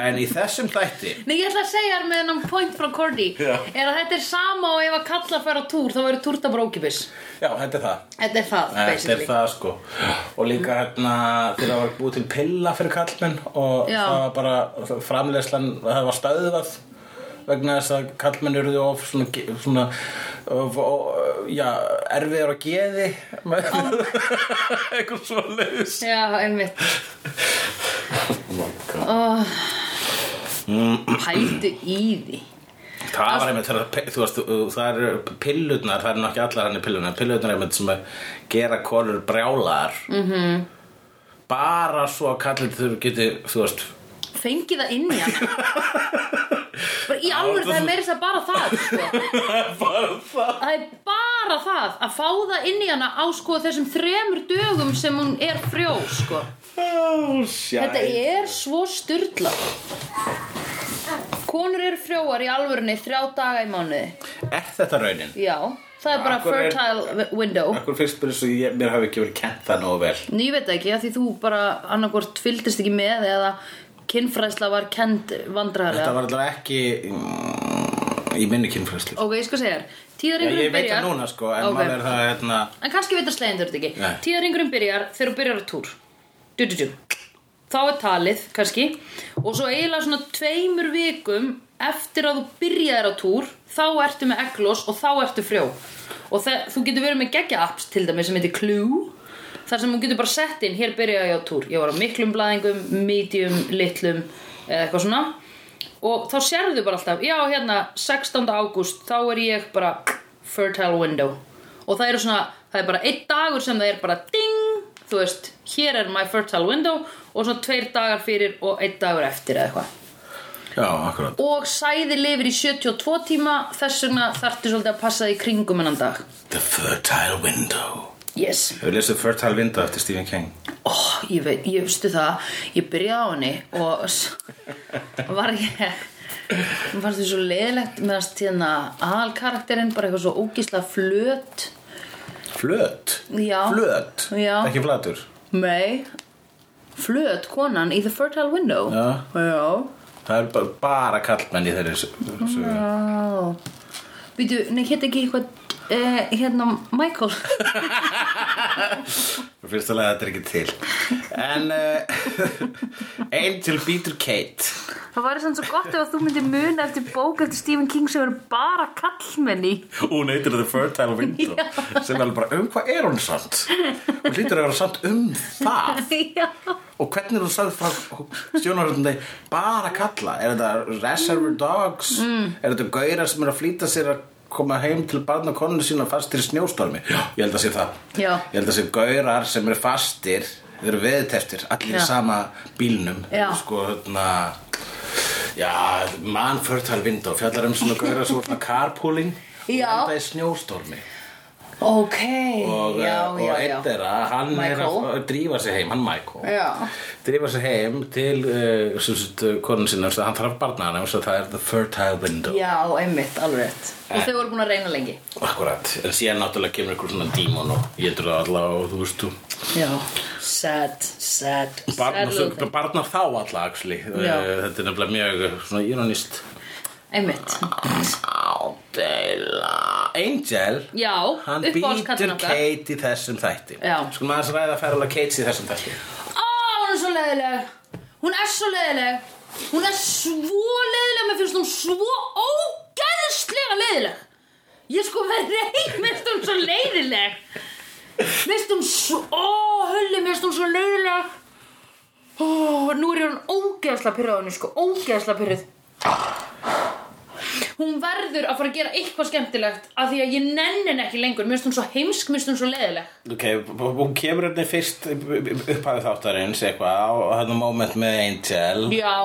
en í þessum þætti Nei, ég ætla að segja þér með hennan point frá Cordy. Já. er að þetta er sama og ef að kalla fær á túr þá verður túrta bara ókipis já, þetta er það. Þetta er það, Þetta er basically. það sko. Og líka hérna þegar það var búið til pilla fyrir kallmenn og Já. það var bara framleiðslan það var stöðvað vegna þess að kallmenn eru of svona, ge- svona of, of, já, erfiður að geði. Með eitthvað svo leiðis Já, einmitt Pældu í því Það var einmitt, þegar, þú veist, það eru pillurnar, það eru nokkið allar hann í pillurnar, pillurnar einmitt sem að gera konur brjálar -hmm. Mhm. bara svo að kallið þurfi geti, þú veist, Fengi það inn í hana Bara í alvöru það er meira þess að bara það sko. bara það. Það er bara það að fá það inn í hana á sko þessum þremur dögum sem hún er frjó sko. Oh, Þetta er svo styrla Konur eru frjóar í alvörunni þrjá daga í mánuði Er þetta raunin? Já, það er bara Akkur er- fertile window Akkur fyrst byrja svo ég, mér hafi ekki verið kent það nógu vel ég veit ekki, því þú bara annarkvort fylgdist ekki með eða kynfræðsla var kend Þetta vandræðarlega var allavega ekki mm, í minni kynfræslu Ok, ég skal segja þér veit byrjar núna sko, en Ok. okay. það hérna En kannski veit að slegin þurft ekki Nei. Tíðaringurinn byrjar þegar þú byrjar á túr du, du, du. Þá er talið, kannski Og svo eiginlega svona tveimur vikum Eftir að þú byrjaðir á túr Þá ertu með eglós og þá ertu frjó Og það, þú getur verið með geggja apps Til dæmis sem heitir Clue Þar sem þú getur bara sett inn, hér byrjaði ég á túr Ég var á miklum blæðingum, medium, litlum Eða eitthvað svona. Og þá sérðu bara alltaf Já, hérna, 16. ágúst Þá er ég bara fertile window. Og það eru svona, það er bara einn dagur sem það er bara ding, þú veist hér er my fertile window og svona tveir dagar fyrir og einn dagur eftir eða eitthvað. Já, akkurat. Og sæði lifir í 72 tíma þess vegna þarftu svolítið að passa því kringum hennan dag. The Fertile Window yes, Hefur lesið Fertile Window eftir Stephen King? Ó, ég veit, ég veistu það. Ég byrjaði á henni og var ég mér fannst því svo leiðilegt meðan hérna aðalkarakterinn bara eitthvað svo ógíslega flöt. Flöt? Já. Flöt? Já. Ekki flatur? Nei. Flöt konan í The Fertile Window. Já. Já. Það er bara, bara kallmenn í þeirri sögu Já. Býtu, nei, hétt ekki eitthvað eh, hérna Michael. Fyrst að lega þetta er ekki til. En uh, Angel Beater Kate. Það væri sann svo gott ef að þú myndir muna eftir bók eftir Stephen King sem eru bara kallmenni Hún heitir The Fertile Window sem er bara um hvað er hún samt? Hún hlýtur að vera samt um það. Já. Og hvernig er hún sagði frá stjónarhundin bara kalla er þetta Reservoir Dogs? Mm. er þetta gaurar sem er að flýta sér að koma heim til barn og koninu sína fastir í snjóstormi. Ég held að sé það. Já. ég held að sé gaurar sem eru fastir þeir eru veðteftir, allir Já. í sama bílnum. Sko hérna Já, Man Fertile Window fjallar um svona voru svona carpooling og enda í snjóstormi Ok og, Já, eh, og einn þeirra, hann er Michael. að drífa sig heim, hann Michael Já. drífa sig heim til uh, uh, konun sinna, hann þarf barna hann og það er the fertile window Já, einmitt, alveg rétt Og þau voru búin að reyna lengi akkurat, en síðan náttúrulega kemur einhver svona dímon og ég þetta alla og þú veist Já Sad, sad barnar, thing. barnar þá alla actually uh, Já. þetta er nefnilega mjög svona ironist Einmitt Ádela Angel? Já, hann býtur. Kate í þessum þætti. Skulum aðeins ræða ferðulega Kate í þessum þætti. Ó, hún er svo leiðileg. Hún er svo leiðileg. Hún er svo leiðileg, mér finnst hún svo ógæðslega leiðileg. Ég sko verði reyn, mér finnst hún svo leiðileg. Mér finnst hún svo, ó, hulli, mér finnst hún svo leiðileg. Ó, nú er hún ógeðslega pyrrað á henni, sko, ógeðslega pyrrið Hún verður að fara að gera eitthvað skemmtilegt af því að ég nenni henni ekki lengur. Mér finnst hún svo heimsk, mér finnst hún svo leiðileg. Ok, hún kemur hérna fyrst upphæfið þáttarins eitthvað á hérna moment með Angel. Já,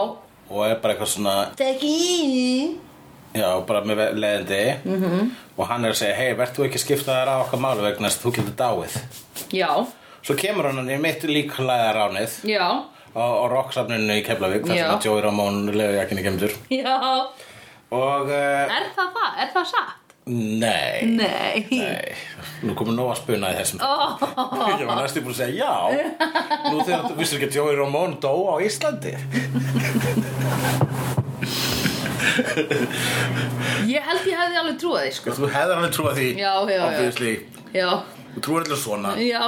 og er bara eitthvað svona Þekki Já, bara með leðindi -hmm. og hann er að segja, hei, verð þú ekki að skipta þér á okkar málu vegna þess að þú getur dáið? Já, Svo kemur hann í mitt líklæða ránið já, á, á rocksafninu í Keflavík þar sem að Joey Ramón kemur. Já og uh, Er það það? Er það satt? nei, Nei. Nei. Nú komur nóg að spuna í þessum Ó, ég var næstu búin að segja já. Nú þegar þú vissir ekki að Joey Ramón dó á Íslandi. Ég held ég hefði alveg trúið því sko. Þú hefðir alveg trúið því Já, já, já. obviously. Já, þú trúir allir svona. Já,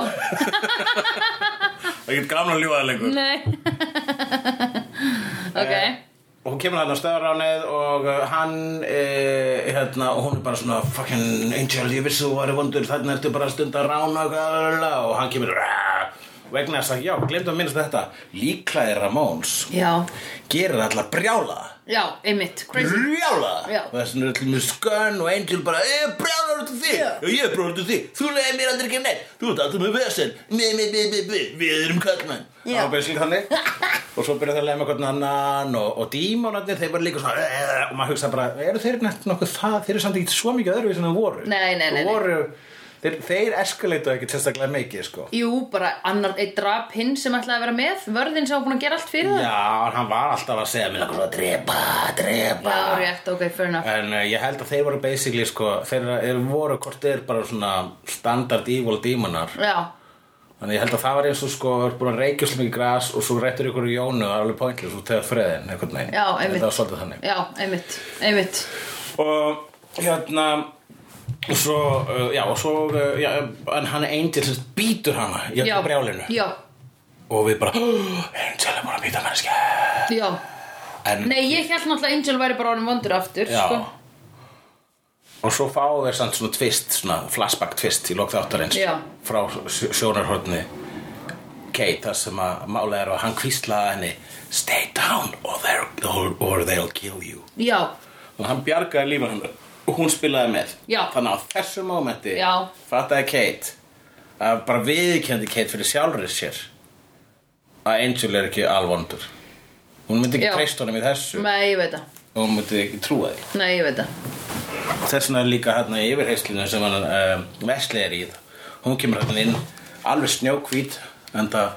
það er ekki gaman að ljúga það lengur. Nei. Ok, og hún kemur hann á stöðaránið og uh, hann uh, hérna, og hún er bara svona fucking angel, ég vissi þú væri vondur þannig ertu bara að stunda að rána og, og hann kemur "Rah!" Vegna þess að já, glemdu að minnast þetta. Líklæði Ramóns já, gerir allar brjála. Já, einmitt. Crazy. Brjála? Já. og þess vegna er allir með skönn og angel bara eh, brjála út af þig Já. og ég er brjála út af þig þú leiði mér aldrei ekki neitt þú ert alltaf með vesen. Me, me, me, me, me. við erum kallmenn Já. það var basically þannig. Og svo byrja það að lemja hvern annan og, og dímonarnir þeir bara líka svona eh, og maður hugsa bara eru þeir neitt nokkuð það? Þeir eru samt ekki svo mikið öðru sem þeir voru. Nei, nei, nei, Þeir nei. voru, þeir, þeir eskalatu ekki sérstaklega mikið sko. Jú, bara annar, eitt drap hinn sem ætlaði að vera með. Vörðin sem var búin að gera allt fyrir það. Já, hann var alltaf að segja mér að drepa, drepa. Já, rétt, ok, fair enough. En uh, ég held að þeir voru basically sko, þeir eru voru hvort þeir bara svona standard evil dímonar Já, Þannig ég held að það var eins og sko er búin að reykja svo mikið gras og svo réttur ykkur í jónu og það er alveg pointless og tegur friðin einhvern veginn. Já, einmitt. Það var svolítið þannig. Já, einmitt, einmitt. Og hérna og svo, uh, já, og svo uh, já, en hann Angel sem býtur hana í Já, brjálinu. Já, og við bara, oh, Angel er búin að býta mennskja já. En, Nei, ég held náttúrulega að Angel væri bara orðin vondur aftur já. sko. Og svo fáum við samt svona twist, svona flashback twist í lók þáttarins Já. frá sj- sjónarhorni Kate, það sem að mála er að hann kvíslaði henni Stay down or, they'll- or, or they'll kill you. Já, og hann bjargaði lífan hennar og hún spilaði með. Já. þannig að á þessu mómenti fattaði Kate að bara viðkendi Kate fyrir sjálfrið sér að Angel er ekki alvondur. Hún myndi ekki treyst honum í þessu. Nei, það. Og hún myndi ekki trúa því. Nei, það. Þess vegna er líka hérna í yfirheyslinu sem hann um, Vesli er í. Hún kemur hérna inn alveg snjókvít enda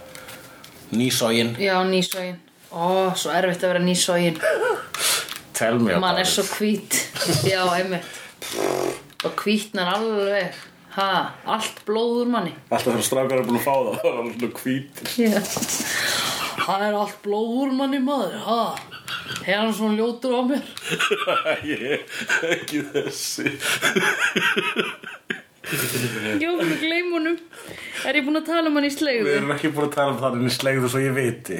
nýsógin Já, nýsógin Ó, svo erfitt að vera nýsógin tell me Man about er svo hvít. Já, einmitt. Og hvítnar alveg. Ha, allt blóð úr manni. Alltaf þegar strákar er búin að fá það það er hvítir. Já. Það er allt blóð úr manni maður. Ha, hann svona ljótur á mér? Ég ekki þessi. Jó, við gleimunum Er ég búin að tala um hann í við slegðu? erum ekki búin að tala um en ég slegðu svo ég viti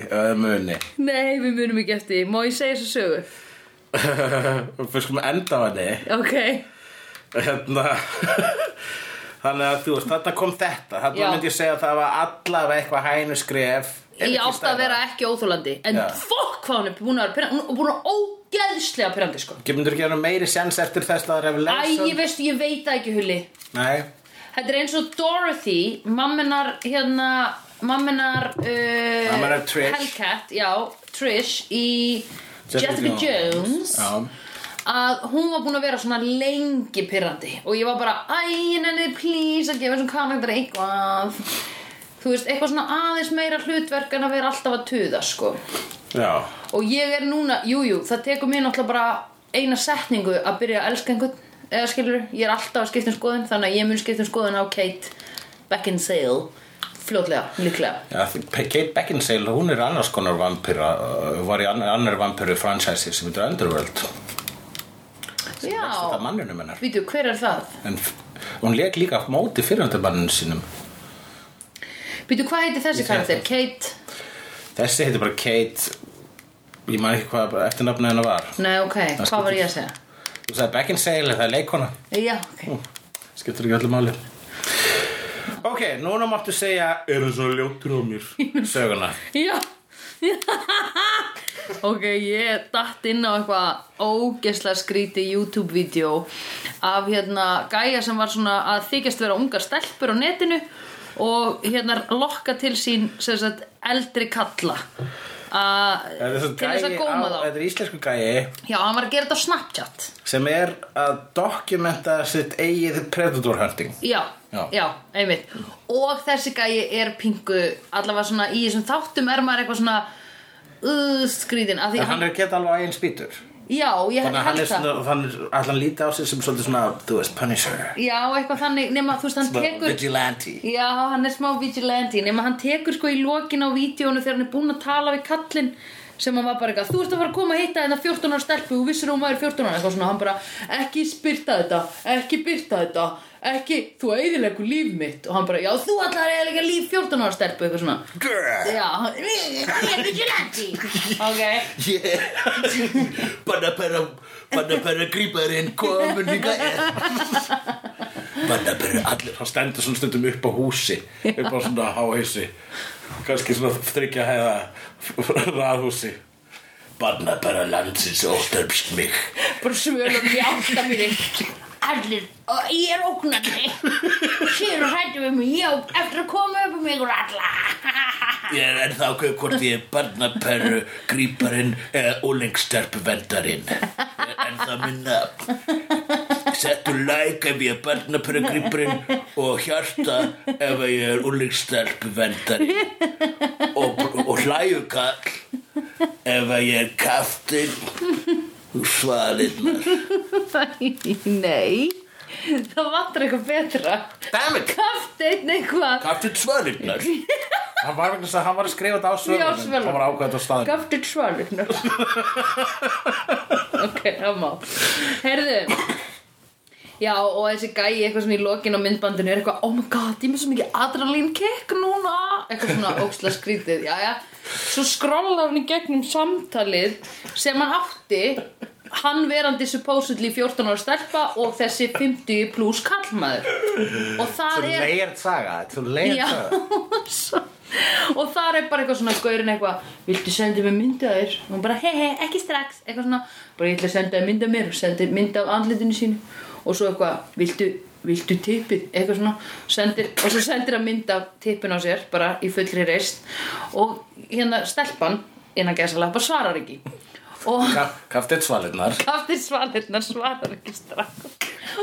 Nei, við munum ekki eftir. Má ég segja þessu sögu? við skulum enda á henni. Ok. Hérna þannig að þú veist, þetta kom þetta. Þarna Já. myndi ég segja að það var allavega eitthvað hænu skref. Ég átti að vera ekki óþólandi En Já. fokk hvað hún er búin að vera pyrrandi Hún er búin að ógeðslega pyrrandi sko. Myndur ekki vera meiri sens eftir þess að Æ, revelation? ég veistu, ég veit það ekki hulli. Nei, Þetta er eins og Dorothy Mammenar, hérna Mammenar uh, Mamma hennar Trish. Hellcat, já, Trish Í Jessica Jones, Já. Að hún var búin að vera svona lengi pyrrandi Og ég var bara, æ, nenni, please Að gefa þessum karakter eitthvað. Þú veist, eitthvað svona aðeins meira hlutverk En að vera alltaf að tuða, sko. Já, Og ég er núna, jújú, jú, það tekur mér náttúrulega bara eina setningu að byrja að elska einhvern eða skilur, ég er alltaf að skipta um skoðun þannig að ég mun skipta um skoðun á Kate Beckinsale fljótlega, líklega. Því- Kate Beckinsale, hún er annars konar vampíra uh, var í annar, vampíru franchise sem heitir Underworld. Það Já, vítu, hver er það? en hún leik líka móti fyrirhundabanninu sínum. Vítu, hvað heitir þessi karakter? Kate? Þessi heitir bara Kate ég man ekki hvað eftirnafni hennar var. Nei, ok, hvað var ég að segja? Þú sagði Beckinsale, það er leikona Já, ok. Skiptir ekki öllu máli Ok, núna máttu segja Er það svona ljótur á mér Söguna. Já. Ok, ég datt inn á eitthvað ógeslega skríti YouTube-vídeó af hérna gæja sem var svona að þykjast vera ungar stelpur á netinu og hérna lokka til sín sem sagt eldri kalla. Að til þess að góma þá. Þetta er íslensku gæi. Já, hann var að gera þetta á Snapchat. Sem er að dokumenta sitt eigið predator hunting. Já, Já. já, einmitt. Og þessi gæi er pingu allavega svona í þessum þáttum er maður eitthvað svona uh, skrýtin En hann er geta alveg eigin spýtur. Já, ég hann held er það þannig að hann líti á sig sem svolítið svona, þú veist, punisher. Já, eitthvað þannig, nema þú veist, hann Svona tekur vigilante. Já, hann er smá vigilante nema hann tekur sko í lokin á vídjónu þegar hann er búinn að tala við kallinn sem hann var bara eitthvað, þú ert að fara að koma að hitta þetta 14 ára stelpu, þú vissir að hún væri 14 ára eitthvað svona, hann bara, ekki spyrta þetta ekki byrta þetta, ekki þú eiðilegur líf mitt og hann bara, já, þú að eiginlega líf 14 ára stelpu eitthvað svona, Grr. já, hann- ég er vigilante ok, Yeah Banna bara, banna bara gríparinn komin er Banna bara allir Hann stendur svona stundum upp á húsi upp á svona háhísi kannski svona þryggja heiða raðhúsi Banna bara landsins óstarpst mig bara svölum í átta mínu allir, og ég er ógnandi sér og hættu við mig já, eftir að koma upp um og alla Ég er ennþá ákveð hvort ég er barnaperru, gríparinn eða úlingstelpuvendarinn. Ég er ennþá minn nafn. Settu like ef ég er barnaperru, gríparinn og hjarta ef ég er úlingstelpuvendarinn. Og, og hlæjukall ef ég er kaftinn og svalinnar. nei það vantar eitthvað betra Dammit! kafteinn eitthvað Kaftinn svalinnar. Hann var, vegna þess að hann var að skrifa þetta á svölunum. Hann var ákveðið á staðinu. kafteinn svalurnar ok, það má heyrðu Já, og þessi gæi eitthvað svona í lokin á myndbandinu er eitthvað, oh my god, ég með svo mikið adrenalín kick núna. Eitthvað svona óksla skrítið, já, já. Svo skrollar hann í gegnum samtalið sem hann átti hann verandi supposedly 14 ára stelpa og þessi 50 pluss kallmaður og það Svo er leigert saga, þetta er svo Já, saga. svo, og þar er bara eitthvað svona gaurin eitthvað, viltu senda mér mynda þér? Og hún bara, hei hei, ekki strax. Eitthvað svona, bara ég ætla að senda þér mynda mér og sendi mynda af andlitinu sínu og svo eitthvað, viltu, viltu tippið? Eitthvað svona, sendir og svo sendir hann mynda tippin á sér bara í fullri reist. Og hérna stelpan, innan gæsalega, bara svarar ekki. Og Kaftinn svalinnar. Kaftin svalirnar svarar ekki strax.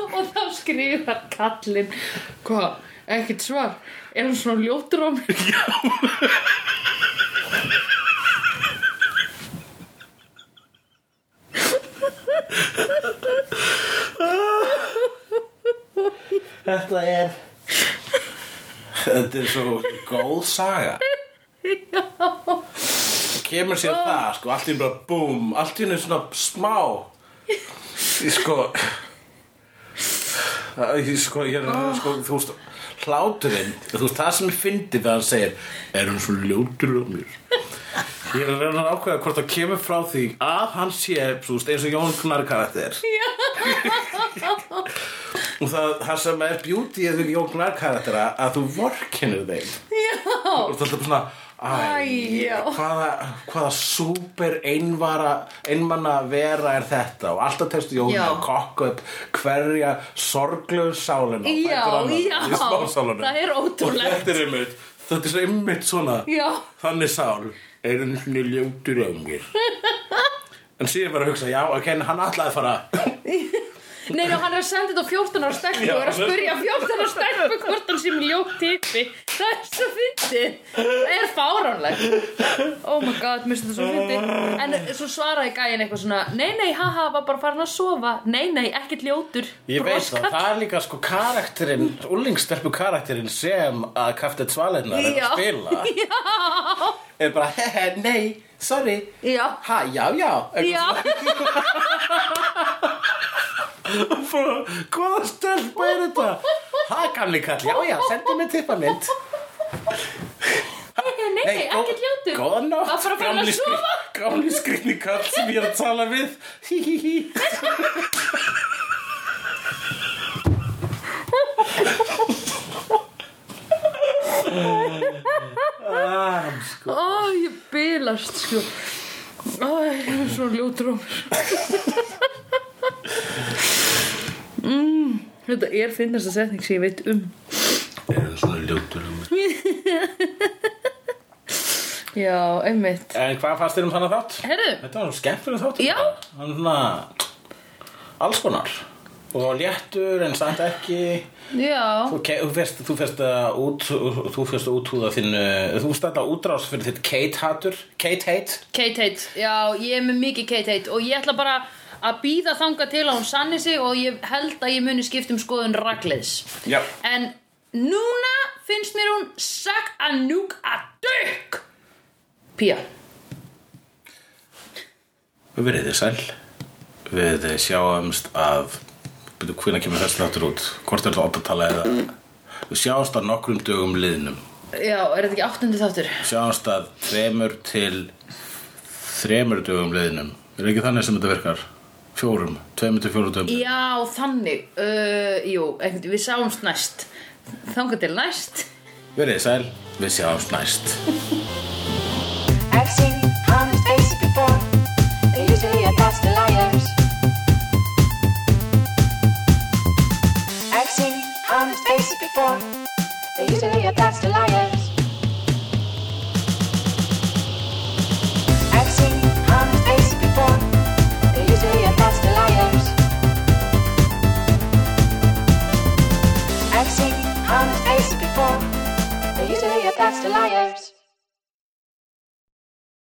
Og þá skrifar kallinn hvað, ekkert svar? Er hann svona ljótur á mig Þetta er Þetta er svo góð saga. Kemur sér það sko Allt í bara búm Allt í einu svona smá. Í sko Það- Ég sko, ég er sko, þú veist Hláturinn, þú veist, það sem ég fyndi þegar hann segir Er hann svo ljótur á mér Ég er að reyna að ákveða hvort það kemur frá því að hann sé, þú veist, eins og Jón Gnarr karakter og það, það sem er við Jón Gnarr karaktera að þú vorkennir þeim Já, og þú ert alltaf svona Æ, hvaða, hvaða super einvara, einmanna vera er þetta og alltaf testu Jón að kokka upp hverja annarri já. í. Það er ótrúlegt. og þetta er einmitt, þetta er einmitt svona Já. þannig sál er ljótur á mér en síðan bara að hugsa, já, ok, hann að fara Nei, ná, hann er að senda þetta á 14 ára stelpu og er að spurja 14 ára stelpu hvort hann sé með ljótt tippi Það er svo fyndið. Það er fáránlegt. Oh my god, mér finnst þetta svo fyndið. En svo svaraði gæinn eitthvað svona Nei, nei, haha, var bara farin að sofa. Nei, nei, ekkert ljótur. Ég veit það, það er líka sko karakterinn, úlingstelpu karakterinn sem að Kaftet Svalinnar er Já. að spila. Já, er bara, hehe, nei, sorry. Já, ha, já, já. Já. Hvaða stelpa er þetta? Ha, gamli kall, já, já, sendi mér tippamynd Nei, nei, gó- ekkert ljótur. góða nótt, Það var bara farin gamli að sofa. Gáli skrýtni kall sem ég er að tala við. Hí hí hí Ó, ég bilast sko. Ó, ég er svo ljótur á mér. Mm, Þetta er finnasta setning sem ég veit um. Er það svona ljótur um Já, einmitt. En hvað fannst þér um þannig þátt? Herru, Þetta var skemmtileg þátt Já. Hann er svona Alls konar Og léttur en samt ekki. Já. Þú, fyrst, að út Þú fyrst að úthúða þínu Þú fyrst að útrás fyrir þitt Kate hatur Kate hate? Kate Hate, já, ég er með mikið Kate Hate. Og ég ætla bara að býða þanga til að hún sanni sig og ég held að ég muni skipta um skoðun ragleiðs Já. En núna finnst mér hún suck a nuke a dick Pía. Þið sæl. Við sjáumst að Byrju, hvernig kemur þessi þáttur út? Hvort er það óttatala eða? Við sjáumst að nokkrum dögum liðnum. Já, er þetta ekki áttundi þáttur? Sjáumst að þremur til Þremur dögum liðnum. Er ekki þannig sem þetta virkar? Fjórum, tveimur til fjórum dögum. Já, þannig. Uh, Jú, við sáumst næst. Þanga til næst. Verið sæl, við sjáumst næst. I've seen honest faces before. They're usually a pass to liars. Seen honest faces before. They're usually a pass to liars. I've seen honest faces before. They're usually a pass to liars. I've seen honest faces before. They're usually a pass to liars.